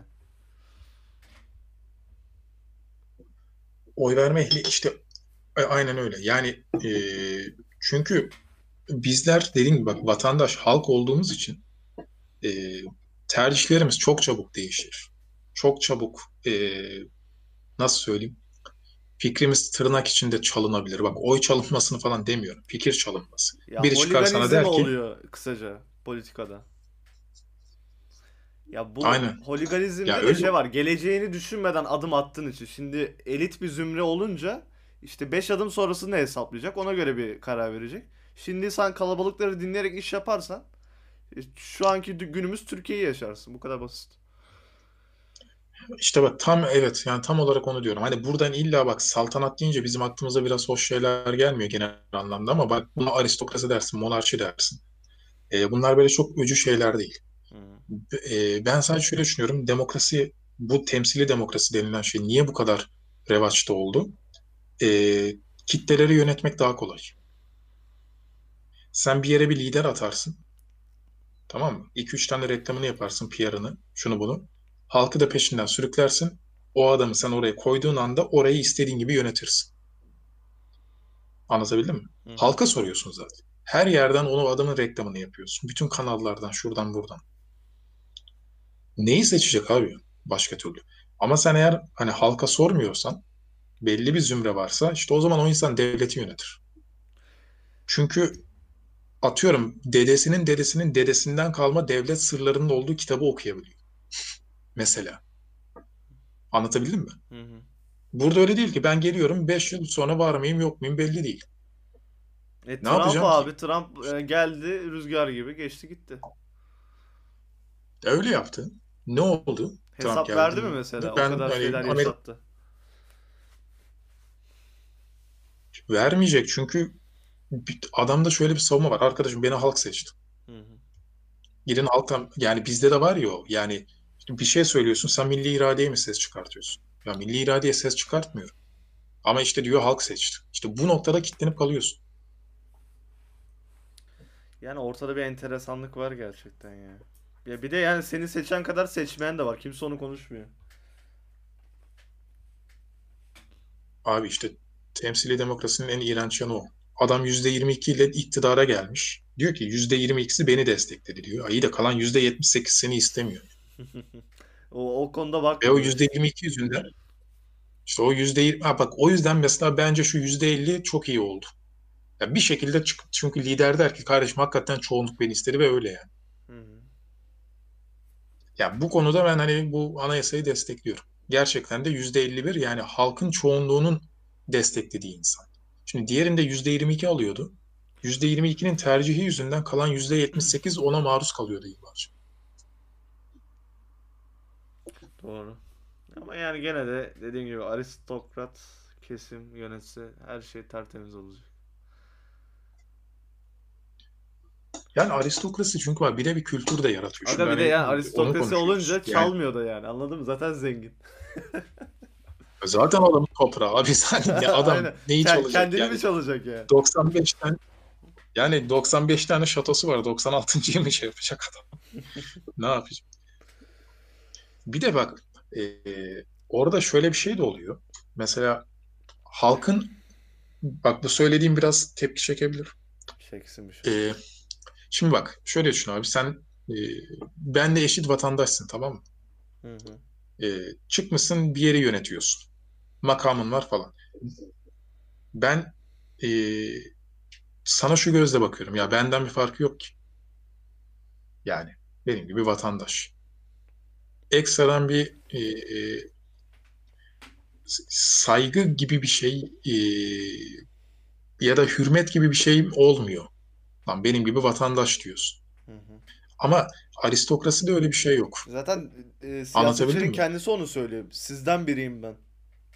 Oy verme ehli işte e, aynen öyle. Yani e, çünkü bizler dediğim gibi bak vatandaş halk olduğumuz için e, tercihlerimiz çok çabuk değişir. Çok çabuk e, nasıl söyleyeyim? Fikrimiz tırnak içinde çalınabilir. Bak oy çalınmasını falan demiyorum. Fikir çalınması. Ya Biri çıkar sana der ki oluyor kısaca politikada. Ya bu Aynen. holiganizmde Ya de öyle. şey var. Geleceğini düşünmeden adım attığın için. Şimdi elit bir zümre olunca işte 5 adım sonrasını hesaplayacak. Ona göre bir karar verecek. Şimdi sen kalabalıkları dinleyerek iş yaparsan e, şu anki günümüz Türkiye'yi yaşarsın. Bu kadar basit. işte bak tam evet yani tam olarak onu diyorum. Hani buradan illa bak saltanat deyince bizim aklımıza biraz hoş şeyler gelmiyor genel anlamda ama bak buna aristokrasi dersin, monarşi dersin. E, bunlar böyle çok öcü şeyler değil. Hı. E, ben sadece şöyle düşünüyorum. Demokrasi, bu temsili demokrasi denilen şey niye bu kadar revaçta oldu? E, kitleleri yönetmek daha kolay. Sen bir yere bir lider atarsın. Tamam mı? 2-3 tane reklamını yaparsın, PR'ını, şunu bunu. Halkı da peşinden sürüklersin. O adamı sen oraya koyduğun anda orayı istediğin gibi yönetirsin. Anlatabildim mi? Hı hı. Halka soruyorsun zaten. Her yerden onu adamın reklamını yapıyorsun. Bütün kanallardan, şuradan buradan. Neyi seçecek abi başka türlü? Ama sen eğer hani halka sormuyorsan, belli bir zümre varsa işte o zaman o insan devleti yönetir. Çünkü atıyorum dedesinin dedesinin dedesinden kalma devlet sırlarının olduğu kitabı okuyabiliyor. Mesela. Anlatabildim mi? Hı hı. Burada öyle değil ki. Ben geliyorum 5 yıl sonra var mıyım yok muyum belli değil. E, Trump yapacağım ki? abi Trump e, geldi rüzgar gibi geçti gitti. Öyle yaptı. Ne oldu? Hesap Trump geldi. verdi mi mesela? Ben o kadar hani şeyler Amerika- yaşattı. Vermeyecek çünkü adamda şöyle bir savunma var. Arkadaşım beni halk seçti. Hı hı. Gidin halktan yani bizde de var ya o. Yani bir şey söylüyorsun sen milli iradeye mi ses çıkartıyorsun? Ya milli iradeye ses çıkartmıyorum. Ama işte diyor halk seçti. İşte bu noktada kilitlenip kalıyorsun. Yani ortada bir enteresanlık var gerçekten ya. Ya bir de yani seni seçen kadar seçmeyen de var. Kimse onu konuşmuyor. Abi işte temsili demokrasinin en iğrenç yanı o. Adam %22 ile iktidara gelmiş. Diyor ki %22'si beni destekledi diyor. İyi de kalan %78 seni istemiyor. <laughs> O, o konuda bak. Ve o %22 yüzünden işte o %20 ha bak o yüzden mesela bence şu %50 çok iyi oldu. Ya bir şekilde çık çünkü lider der ki kardeşim hakikaten çoğunluk beni istedi ve öyle yani. Ya bu konuda ben hani bu anayasayı destekliyorum. Gerçekten de %51 yani halkın çoğunluğunun desteklediği insan. Şimdi diğerinde %22 alıyordu. %22'nin tercihi yüzünden kalan %78 ona maruz kalıyordu yıllarca. Doğru. Ama yani gene de dediğim gibi aristokrat kesim yönetse her şey tertemiz olacak. Yani aristokrasi çünkü var bir de bir kültür de yaratıyor. Aga bir de yani aristokrasi olunca çalmıyor da yani. Anladın mı? Zaten zengin. zaten adamın toprağı abi sen ya <laughs> adam neyi çalacak kendini yani? mi çalacak yani? 95 tane yani 95 tane şatosu var. 96.yı mı şey yapacak adam? Ne yapacak? Bir de bak e, orada şöyle bir şey de oluyor. Mesela halkın bak bu söylediğim biraz tepki çekebilir. Çeksin bir şey. E, şimdi bak şöyle düşün abi sen e, benle eşit vatandaşsın tamam mı? Hı hı. E, çıkmışsın bir yeri yönetiyorsun. Makamın var falan. Ben e, sana şu gözle bakıyorum. Ya benden bir farkı yok ki. Yani benim gibi vatandaş. Ekstradan bir e, e, saygı gibi bir şey e, ya da hürmet gibi bir şey olmuyor. Lan benim gibi vatandaş diyorsun. Hı hı. Ama aristokraside öyle bir şey yok. Zaten e, siyasetçinin kendisi onu söylüyor. Sizden biriyim ben.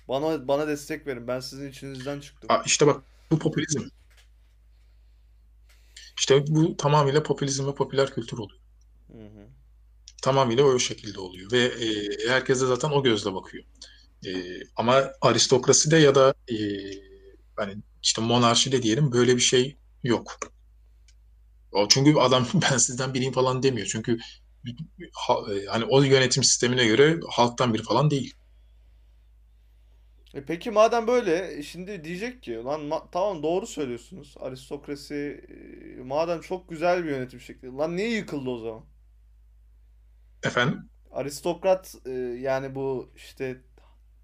Bana bana destek verin. Ben sizin içinizden çıktım. Aa, işte bak bu popülizm. İşte bu tamamıyla popülizm ve popüler kültür oluyor. Hı hı. Tamamıyla o şekilde oluyor ve e, herkes de zaten o gözle bakıyor. E, ama aristokraside ya da e, hani işte monarşide diyelim böyle bir şey yok. O çünkü adam <laughs> ben sizden biriyim falan demiyor. Çünkü e, hani o yönetim sistemine göre halktan biri falan değil. E peki madem böyle e, şimdi diyecek ki lan ma- tamam doğru söylüyorsunuz. Aristokrasi e, madem çok güzel bir yönetim şekli. Lan niye yıkıldı o zaman? Efendim? Aristokrat e, yani bu işte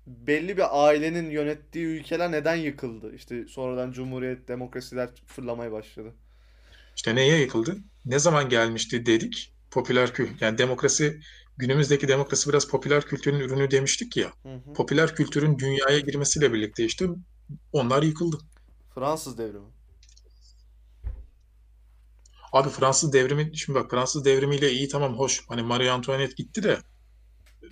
belli bir ailenin yönettiği ülkeler neden yıkıldı? İşte sonradan cumhuriyet, demokrasiler fırlamaya başladı. İşte neye yıkıldı? Ne zaman gelmişti dedik? Popüler kült. Yani demokrasi günümüzdeki demokrasi biraz popüler kültürün ürünü demiştik ya. Hı hı. Popüler kültürün dünyaya girmesiyle birlikte işte onlar yıkıldı. Fransız devrimi. Abi Fransız devrimi şimdi bak Fransız devrimiyle iyi tamam hoş. Hani Marie Antoinette gitti de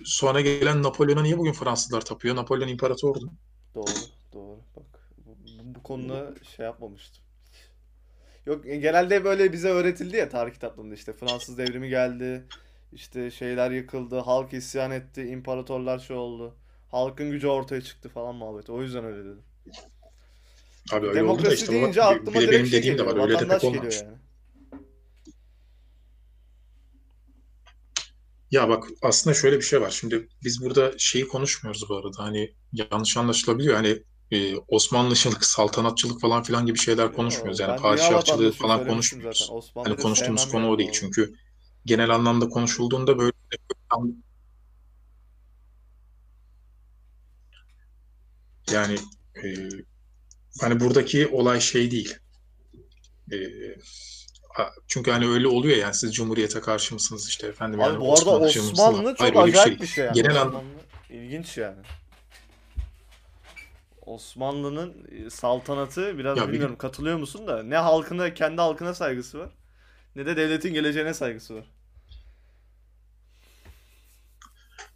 sonra gelen Napolyon'a niye bugün Fransızlar tapıyor? Napolyon imparatordu. Doğru, doğru. Bak bu- bu konuda şey yapmamıştım. Yok e, genelde böyle bize öğretildi ya tarih kitaplarında işte Fransız devrimi geldi. işte şeyler yıkıldı, halk isyan etti, imparatorlar şey oldu. Halkın gücü ortaya çıktı falan muhabbeti. O yüzden öyle dedim. Abi öyle oldu da Demokrasi işte bak deyince bir, aklıma bir de direkt benim şey dediğim de geliyor. var. Öyle de pek Vatandaş geliyor olmamış. yani. Ya bak aslında şöyle bir şey var. Şimdi biz burada şeyi konuşmuyoruz bu arada. Hani yanlış anlaşılabiliyor. Hani e, Osmanlıçılık, saltanatçılık falan filan gibi şeyler konuşmuyoruz. Yo, Yani ben padişahçılığı falan konuşmuyoruz. Hani konuştuğumuz konu o değil. Çünkü genel anlamda konuşulduğunda böyle yani e, hani buradaki olay şey değil. E, çünkü hani öyle oluyor yani siz Cumhuriyete karşı mısınız işte efendim yani Abi bu arada? Osmanlı Hayır çok öyle bir şey acayip bir şey yani. Genel an Osmanlı ilginç yani. Osmanlı'nın e, saltanatı biraz ya bir bilmiyorum katılıyor musun da ne halkına kendi halkına saygısı var ne de devletin geleceğine saygısı var.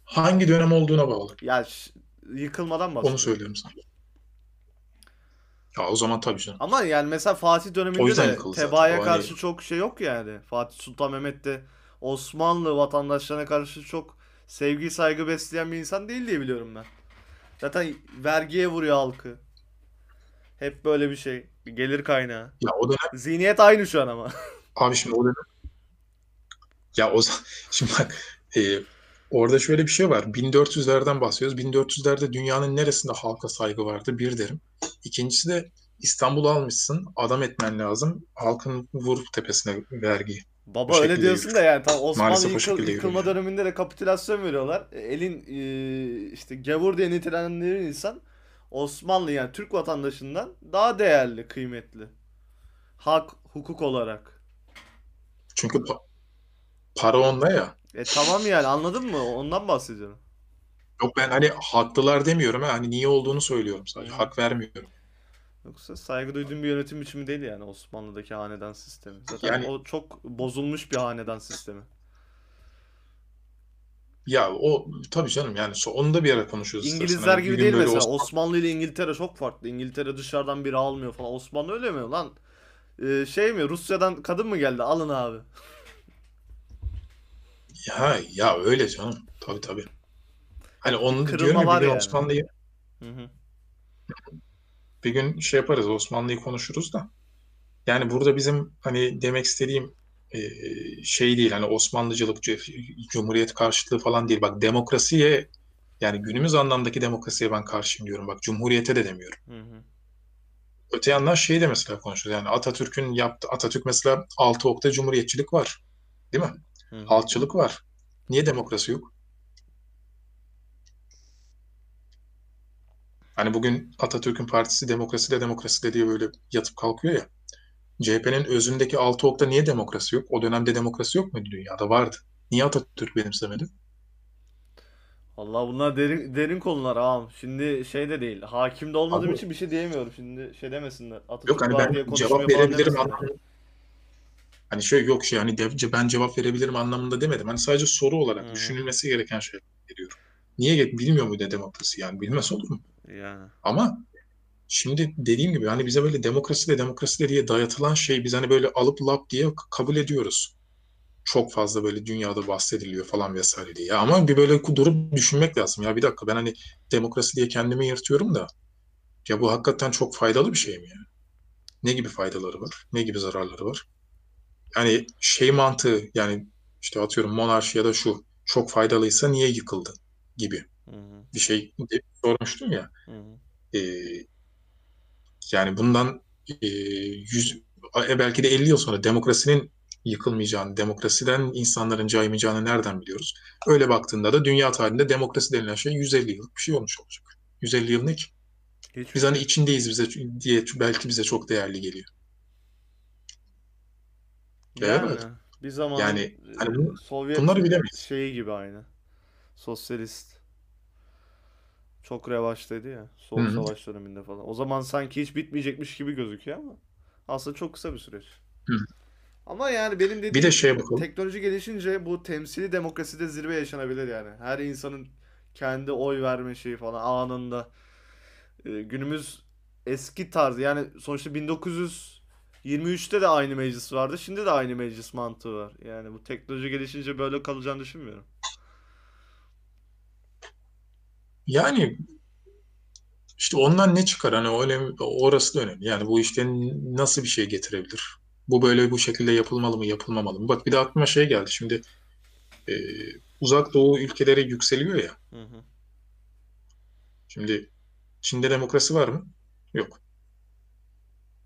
hangi dönem olduğuna bağlı. Ya yıkılmadan Onu bahsediyorum. söylüyorum sana. Ya o zaman tabii canım. Ama yani mesela Fatih döneminde de yıkıldı zaten. tebaaya O hani karşı çok şey yok yani. Fatih Sultan Mehmet de Osmanlı vatandaşlarına karşı çok sevgi saygı besleyen bir insan değil diye biliyorum ben. Zaten vergiye vuruyor halkı. Hep böyle bir şey. Gelir kaynağı. ya o dönem Zihniyet aynı şu an ama. <laughs> abi şimdi o dönem ya o zaman <laughs> şimdi bak e, orada şöyle bir şey var. 1400'lerden bahsediyoruz. 1400'lerde dünyanın neresinde halka saygı vardı? Bir derim. İkincisi de İstanbul'u almışsın. Adam etmen lazım. Halkın vur tepesine vergiyi. Baba öyle şekilde diyorsun yürür. da yani tam <laughs> Osmanlı Maalesef o yıkıl, şekilde yıkılma yürüyor. döneminde de kapitülasyon veriyorlar. E, Elin e, işte gavur diye nitelendirilen insan Osmanlı yani Türk vatandaşından daha değerli, kıymetli. Hak, hukuk olarak. Çünkü pa- para onda ya. E tamam yani anladın mı? Ondan bahsediyorum. Yok ben hani haklılar demiyorum. ha. Hani niye olduğunu söylüyorum sadece. Hı. Hak vermiyorum. Yoksa saygı duyduğum bir yönetim biçimi değil yani Osmanlı'daki hanedan sistemi. Zaten Yani o çok bozulmuş bir hanedan sistemi. ya o tabii canım yani onu da bir ara istersen. İngilizler Hani bir gibi değil mesela. Osmanlı Osmanlı ile İngiltere çok farklı. İngiltere dışarıdan biri almıyor falan. Osmanlı öyle mi lan? Ee, şey mi? Rusya'dan kadın mı geldi? Alın abi. ya ya öyle canım. Tabii tabii. Hani onu da diyorum Kırılma ya var yani. Osmanlı'yı Hı hı. Bir gün şey yaparız Osmanlı'yı konuşuruz da. Yani burada bizim hani demek istediğim e, şey değil hani Osmanlıcılık, Cumhuriyet karşıtlığı falan değil. Bak demokrasiye Yani günümüz anlamdaki demokrasiye ben karşıyım diyorum. Bak cumhuriyete de demiyorum. Hı hı. Öte yandan şeyi de mesela konuşuyoruz. Yani Atatürk'ün yaptığı, Atatürk mesela altı okta cumhuriyetçilik var. Değil mi? Hı hı. Halkçılık var. Niye demokrasi yok? Hani bugün Atatürk'ün partisi demokrasi de demokrasi de diye böyle yatıp kalkıyor ya. CHP'nin özündeki altı okta niye demokrasi yok? O dönemde demokrasi yok muydu dünyada? Vardı. Niye Atatürk benimsemedi? Allah bunlar derin derin konular ağam. Şimdi şey de değil. Hakim de olmadığım Abi için bir şey diyemiyorum. Şimdi şey demesinler. yok Atatürk hani var ben cevap verebilirim anlamında. Hani şey yok şey hani de- ben cevap verebilirim anlamında demedim. Hani sadece soru olarak hı. düşünülmesi gereken şey geliyor. Niye bilmiyor muydu demokrasi yani bilmez olur mu? Yani. Ama Şimdi dediğim gibi hani bize böyle demokrasi de demokrasi de diye dayatılan şey biz hani böyle alıp lap diye kabul ediyoruz. Çok fazla böyle dünyada bahsediliyor falan vesaire diye. Ama bir böyle durup düşünmek lazım. Ya bir dakika ben hani demokrasi diye kendimi yırtıyorum da ya bu hakikaten çok faydalı bir şey mi ya? Ne gibi faydaları var? Ne gibi zararları var? Yani şey mantığı yani işte atıyorum monarşi ya da şu çok faydalıysa niye yıkıldı gibi Hı hı. bir şey de sormuştum ya. Ee, Yani bundan e, 100 e, belki de 50 yıl sonra demokrasinin yıkılmayacağını, demokrasiden insanların caymayacağını nereden biliyoruz? Öyle baktığında da dünya tarihinde demokrasi denilen şey 150 yıllık bir şey olmuş olacak. 150 yıl ne ki? Hiçbir Biz hani içindeyiz bize diye belki bize çok değerli geliyor. Yani Evet. bir zamanın Yani hani e, bu- Sovyet bunları bilemeyiz. şeyi gibi aynı. Sosyalist. Çok revaçtaydı ya. Soğuk hı. Savaş döneminde falan. O zaman sanki hiç bitmeyecekmiş gibi gözüküyor ama aslında çok kısa bir süreç. Hı. Ama yani benim Bir de dediğim şeye bakalım. teknoloji gelişince bu temsili demokraside zirve yaşanabilir yani. Her insanın kendi oy verme şeyi falan anında. Ee, günümüz eski tarz yani sonuçta 1923'te de aynı meclis vardı. Şimdi de aynı meclis mantığı var. Yani bu teknoloji gelişince böyle kalacağını düşünmüyorum. Yani işte ondan ne çıkar? Hani öyle, orası da önemli. Yani bu işte nasıl bir şey getirebilir? Bu böyle bu şekilde yapılmalı mı, yapılmamalı mı? Bak bir de aklıma şey geldi. Şimdi e, uzak doğu ülkeleri yükseliyor ya. Hı hı. Şimdi Çin'de demokrasi var mı? Yok.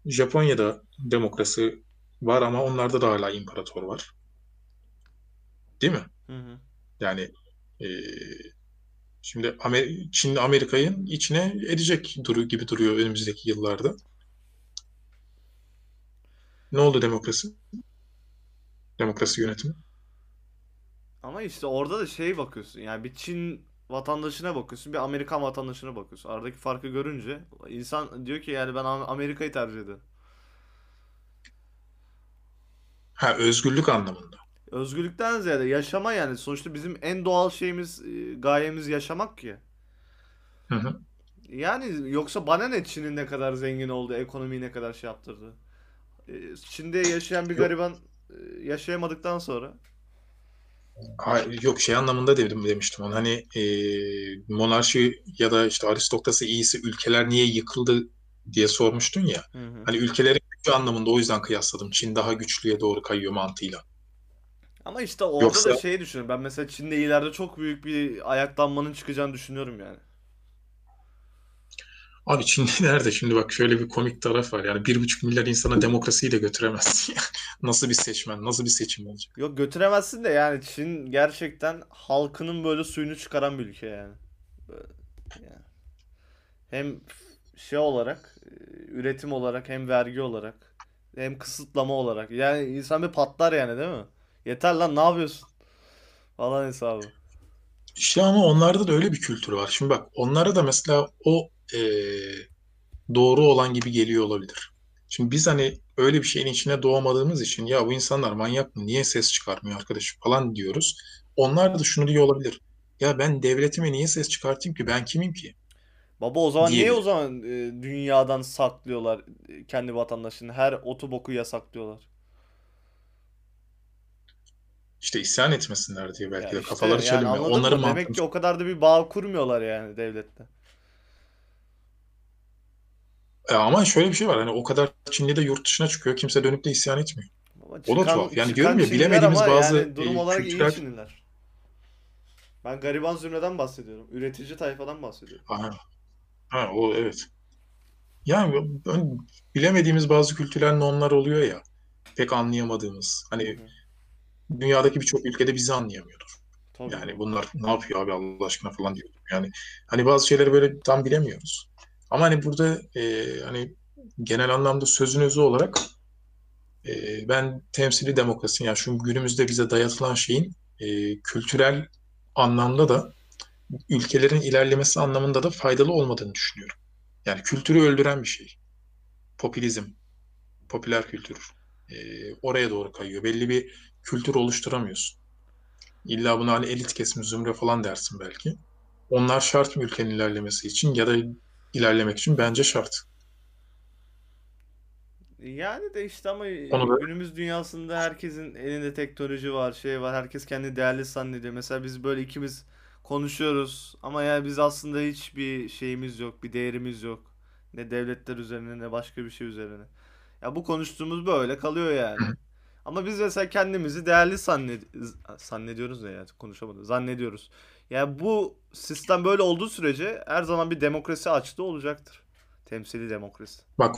Japonya'da demokrasi var ama onlarda da hala imparator var. Değil mi? Hı hı. Yani e, şimdi Amer Çin Amerika'yı içine edecek duru gibi duruyor önümüzdeki yıllarda. Ne oldu demokrasi? Demokrasi yönetimi. Ama işte orada da şey bakıyorsun. Yani bir Çin vatandaşına bakıyorsun, bir Amerikan vatandaşına bakıyorsun. Aradaki farkı görünce insan diyor ki yani ben Am- Amerika'yı tercih ederim. Ha özgürlük anlamında. Özgürlükten ziyade yaşama yani. Sonuçta bizim en doğal şeyimiz, e, gayemiz yaşamak ki. Hı hı. Yani yoksa bana ne Çin'in ne kadar zengin oldu, ekonomiyi ne kadar şey yaptırdı. E, Çin'de yaşayan bir gariban e, yaşayamadıktan sonra. ha- yok şey anlamında dedim demiştim onu. Hani e, monarşi ya da işte aristokrasi iyisi ülkeler niye yıkıldı diye sormuştun ya. Hı hı. Hani ülkelerin gücü anlamında o yüzden kıyasladım. Çin daha güçlüye doğru kayıyor mantığıyla. Ama işte orada da Yoksa şeyi düşünüyorum. Ben mesela Çin'de ileride çok büyük bir ayaklanmanın çıkacağını düşünüyorum yani. abi Çin <laughs> nerede? Şimdi bak şöyle bir komik taraf var. Yani bir buçuk milyar insana demokrasiyi de götüremezsin. <laughs> Nasıl bir seçmen, nasıl bir seçim olacak? Yok götüremezsin de yani Çin gerçekten halkının böyle suyunu çıkaran bir ülke yani. Böyle, yani. Hem şey olarak, e, üretim olarak hem vergi olarak hem kısıtlama olarak. Yani insan bir patlar yani değil mi? Yeter lan ne yapıyorsun? Falan hesabı. İşte ama onlarda da öyle bir kültür var. Şimdi bak onlara da mesela o eee, doğru olan gibi geliyor olabilir. Şimdi biz hani öyle bir şeyin içine doğmadığımız için ya bu insanlar manyak mı? Niye ses çıkarmıyor arkadaş falan diyoruz. Onlar da şunu diyor olabilir. Ya ben devletime niye ses çıkartayım ki? Ben kimim ki? Baba o zaman niye o zaman e, dünyadan saklıyorlar e, kendi vatandaşını? Her otu boku yasaklıyorlar. İşte isyan etmesinler diye Ya belki de işte kafaları yani çelinmiyor. anladın Onların mı? Demek ki o kadar da bir bağ kurmuyorlar yani devletle. E ama şöyle bir şey var. Hani o kadar Çinli de yurt dışına çıkıyor. Kimse dönüp de isyan etmiyor. Ama O da çıkan tuhaf. Yani çıkan diyorum ya Çinliler bilemediğimiz ama bazı yani durum e, olarak iyi kültürel Çinliler. Ben gariban zümreden bahsediyorum. Üretici tayfadan bahsediyorum. Aha. Ha, o evet. Yani ben, bilemediğimiz bazı kültürel normlar oluyor ya. Pek anlayamadığımız. Hı Hani hı. Dünyadaki birçok ülkede bizi anlayamıyordur. Tabii. Yani bunlar ne yapıyor abi Allah aşkına falan diyor. Yani hani bazı şeyleri böyle tam bilemiyoruz. Ama hani burada e, hani genel anlamda sözün özü olarak e, ben temsili demokrasi yani şu günümüzde bize dayatılan şeyin e, kültürel anlamda da ülkelerin ilerlemesi anlamında da faydalı olmadığını düşünüyorum. Yani kültürü öldüren bir şey. Popülizm, popüler kültür e, oraya doğru kayıyor. Belli bir kültür oluşturamıyorsun. İlla buna hani elit kesim, zümre falan dersin belki. Onlar şart mı ülkenin ilerlemesi için ya da ilerlemek için bence şart. Yani de işte ama Onu günümüz dünyasında herkesin elinde teknoloji var, şey var. Herkes kendini değerli zannediyor. Mesela biz böyle ikimiz konuşuyoruz ama ya biz aslında hiçbir şeyimiz yok, bir değerimiz yok. Ne devletler üzerine ne başka bir şey üzerine. Ya bu konuştuğumuz böyle kalıyor yani. Ama biz mesela kendimizi değerli zanned zannediyoruz ne ya konuşamadım. Zannediyoruz. Yani bu sistem böyle olduğu sürece her zaman bir demokrasi açtığı olacaktır. Temsili demokrasi. bak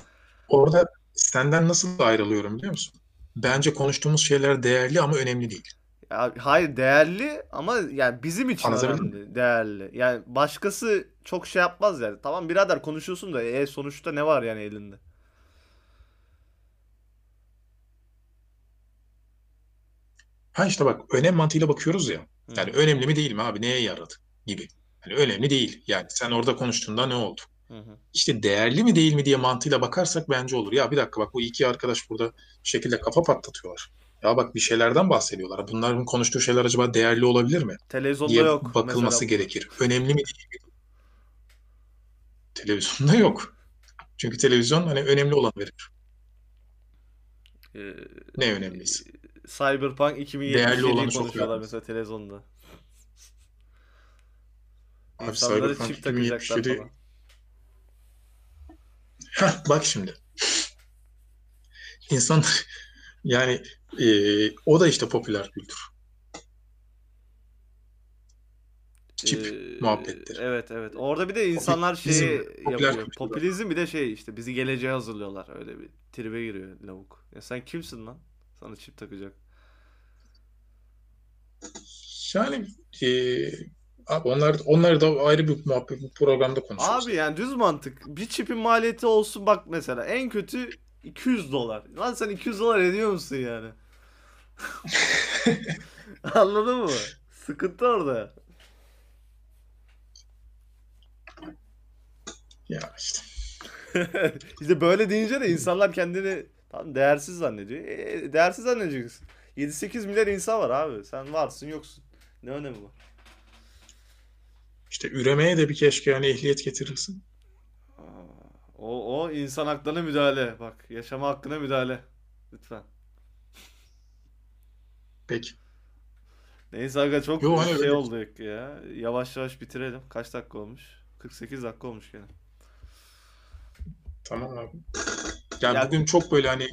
orada senden nasıl ayrılıyorum biliyor musun? Bence konuştuğumuz şeyler değerli ama önemli değil. Ya, hayır değerli ama yani bizim için mi? önemli, değerli. Yani başkası çok şey yapmaz yani. Tamam birader konuşuyorsun da e, sonuçta ne var yani elinde? Ha işte bak önem mantığıyla bakıyoruz ya. Yani hı. önemli mi değil mi abi neye yaradı gibi. Yani önemli değil. Yani sen orada konuştuğunda ne oldu? Hı hı. İşte değerli mi değil mi diye mantığıyla bakarsak bence olur. Ya bir dakika bak bu iki arkadaş burada bir şekilde kafa patlatıyorlar. Ya bak bir şeylerden bahsediyorlar. Bunların konuştuğu şeyler acaba değerli olabilir mi? Televizyonda diye yok bakılması mesela gerekir. Önemli mi değil mi? Televizyonda yok. Çünkü televizyon hani önemli olan verir. Ee, Ne önemliyse. Cyberpunk Değerli 2077'yi olanı çok konuşuyorlar yapmaz. mesela televizyonda. Abi İnsanlara Cyberpunk çip takacaklar 2077 falan. <laughs> Heh, bak şimdi. İnsan <laughs> yani e, o da işte popüler kültür. Çip Ee, muhabbetleri. evet evet. Orada bir de insanlar Popülizm, şeyi popüler yapıyor. Popülizm bir de şey işte bizi geleceğe hazırlıyorlar. Öyle bir tribe giriyor lavuk. Ya sen kimsin lan? Sana çip takacak. Yani e, abi onlar onlar da ayrı bir muhabbet bir programda konuşuruz. Abi yani düz mantık. Bir çipin maliyeti olsun bak mesela en kötü 200 dolar. Lan sen 200 dolar ediyor musun yani? <laughs> Anladın mı? Sıkıntı orada. Ya işte. <laughs> İşte böyle deyince de insanlar kendini tam değersiz zannediyor. E, değersiz zannedeceksin. 7-8 milyar insan var abi. Sen varsın yoksun. Ne önemi var? İşte üremeye de bir keşke yani ehliyet getirilsin. Aa, O, o insan haklarına müdahale. Bak yaşama hakkına müdahale. Lütfen. Peki. Neyse aga çok Yo şey öyle olduk ya. Yavaş yavaş bitirelim. Kaç dakika olmuş? 48 dakika olmuş gene. tamam abi. Yani Ya bugün çok böyle hani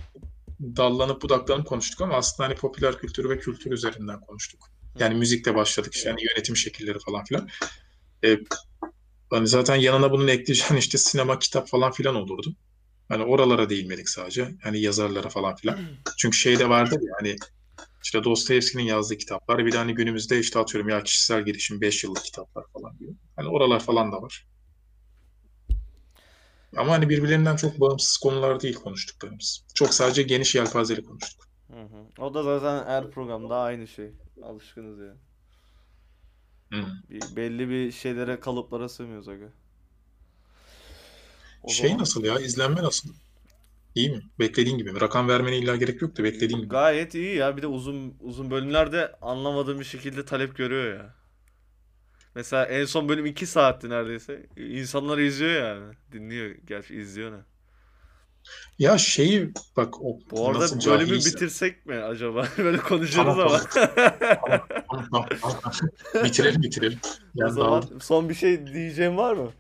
dallanıp budaklanıp konuştuk ama aslında hani popüler kültürü ve kültür üzerinden konuştuk. Yani müzikle başladık işte hani yönetim şekilleri falan filan. E, hani zaten yanına bunun ekleyeceğin işte sinema, kitap falan filan olurdu. Hani oralara değinmedik sadece. Hani yazarlara falan filan. Çünkü şey de vardı ya hani işte Dostoyevski'nin yazdığı kitaplar bir de hani günümüzde işte atıyorum ya kişisel gelişim 5 yıllık kitaplar falan diyor. Hani oralar falan da var. Ama hani birbirlerinden çok bağımsız konular değil konuştuklarımız. Çok sadece geniş yelpazeli konuştuk. Hı hı. O da zaten her programda aynı şey. Alışkınız ya. Hı. Bir, belli bir şeylere kalıplara sığmıyoruz aga. O Şey zaman nasıl ya? İzlenme nasıl? İyi mi? Beklediğin gibi mi? Rakam vermene illa gerek yok da beklediğin gibi gayet iyi ya. Bir de uzun uzun bölümlerde anlamadığım bir şekilde talep görüyor ya. Mesela en son bölüm 2 saatti neredeyse. İnsanlar izliyor yani. Dinliyor. Gerçi izliyor ne? Ya şeyi bak o Bu arada nasıl bölümü cahilse. bitirsek mi acaba? <laughs> Böyle konuşuruz Tamam ama. tamam. Tamam, tamam, tamam, tamam. Bitirelim bitirelim. O Yani zaman son bir şey diyeceğim var mı?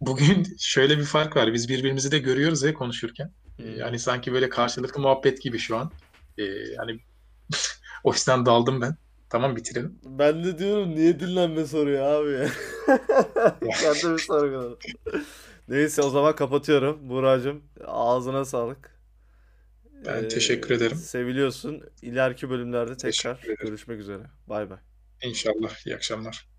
Bugün şöyle bir fark var. Biz birbirimizi de görüyoruz ya konuşurken. Ee, Hmm. Yani sanki böyle karşılıklı muhabbet gibi şu an. Ee, yani <laughs> o yüzden daldım ben. Tamam bitirelim. Ben de diyorum niye dinlenme soruyor abi. <laughs> Kendimi sorguladım. Neyse o zaman kapatıyorum. Buğra'cığım ağzına sağlık. Ben Ee, teşekkür ederim. Seviliyorsun. İleriki bölümlerde tekrar görüşmek üzere. Bay bay. İnşallah. İyi akşamlar.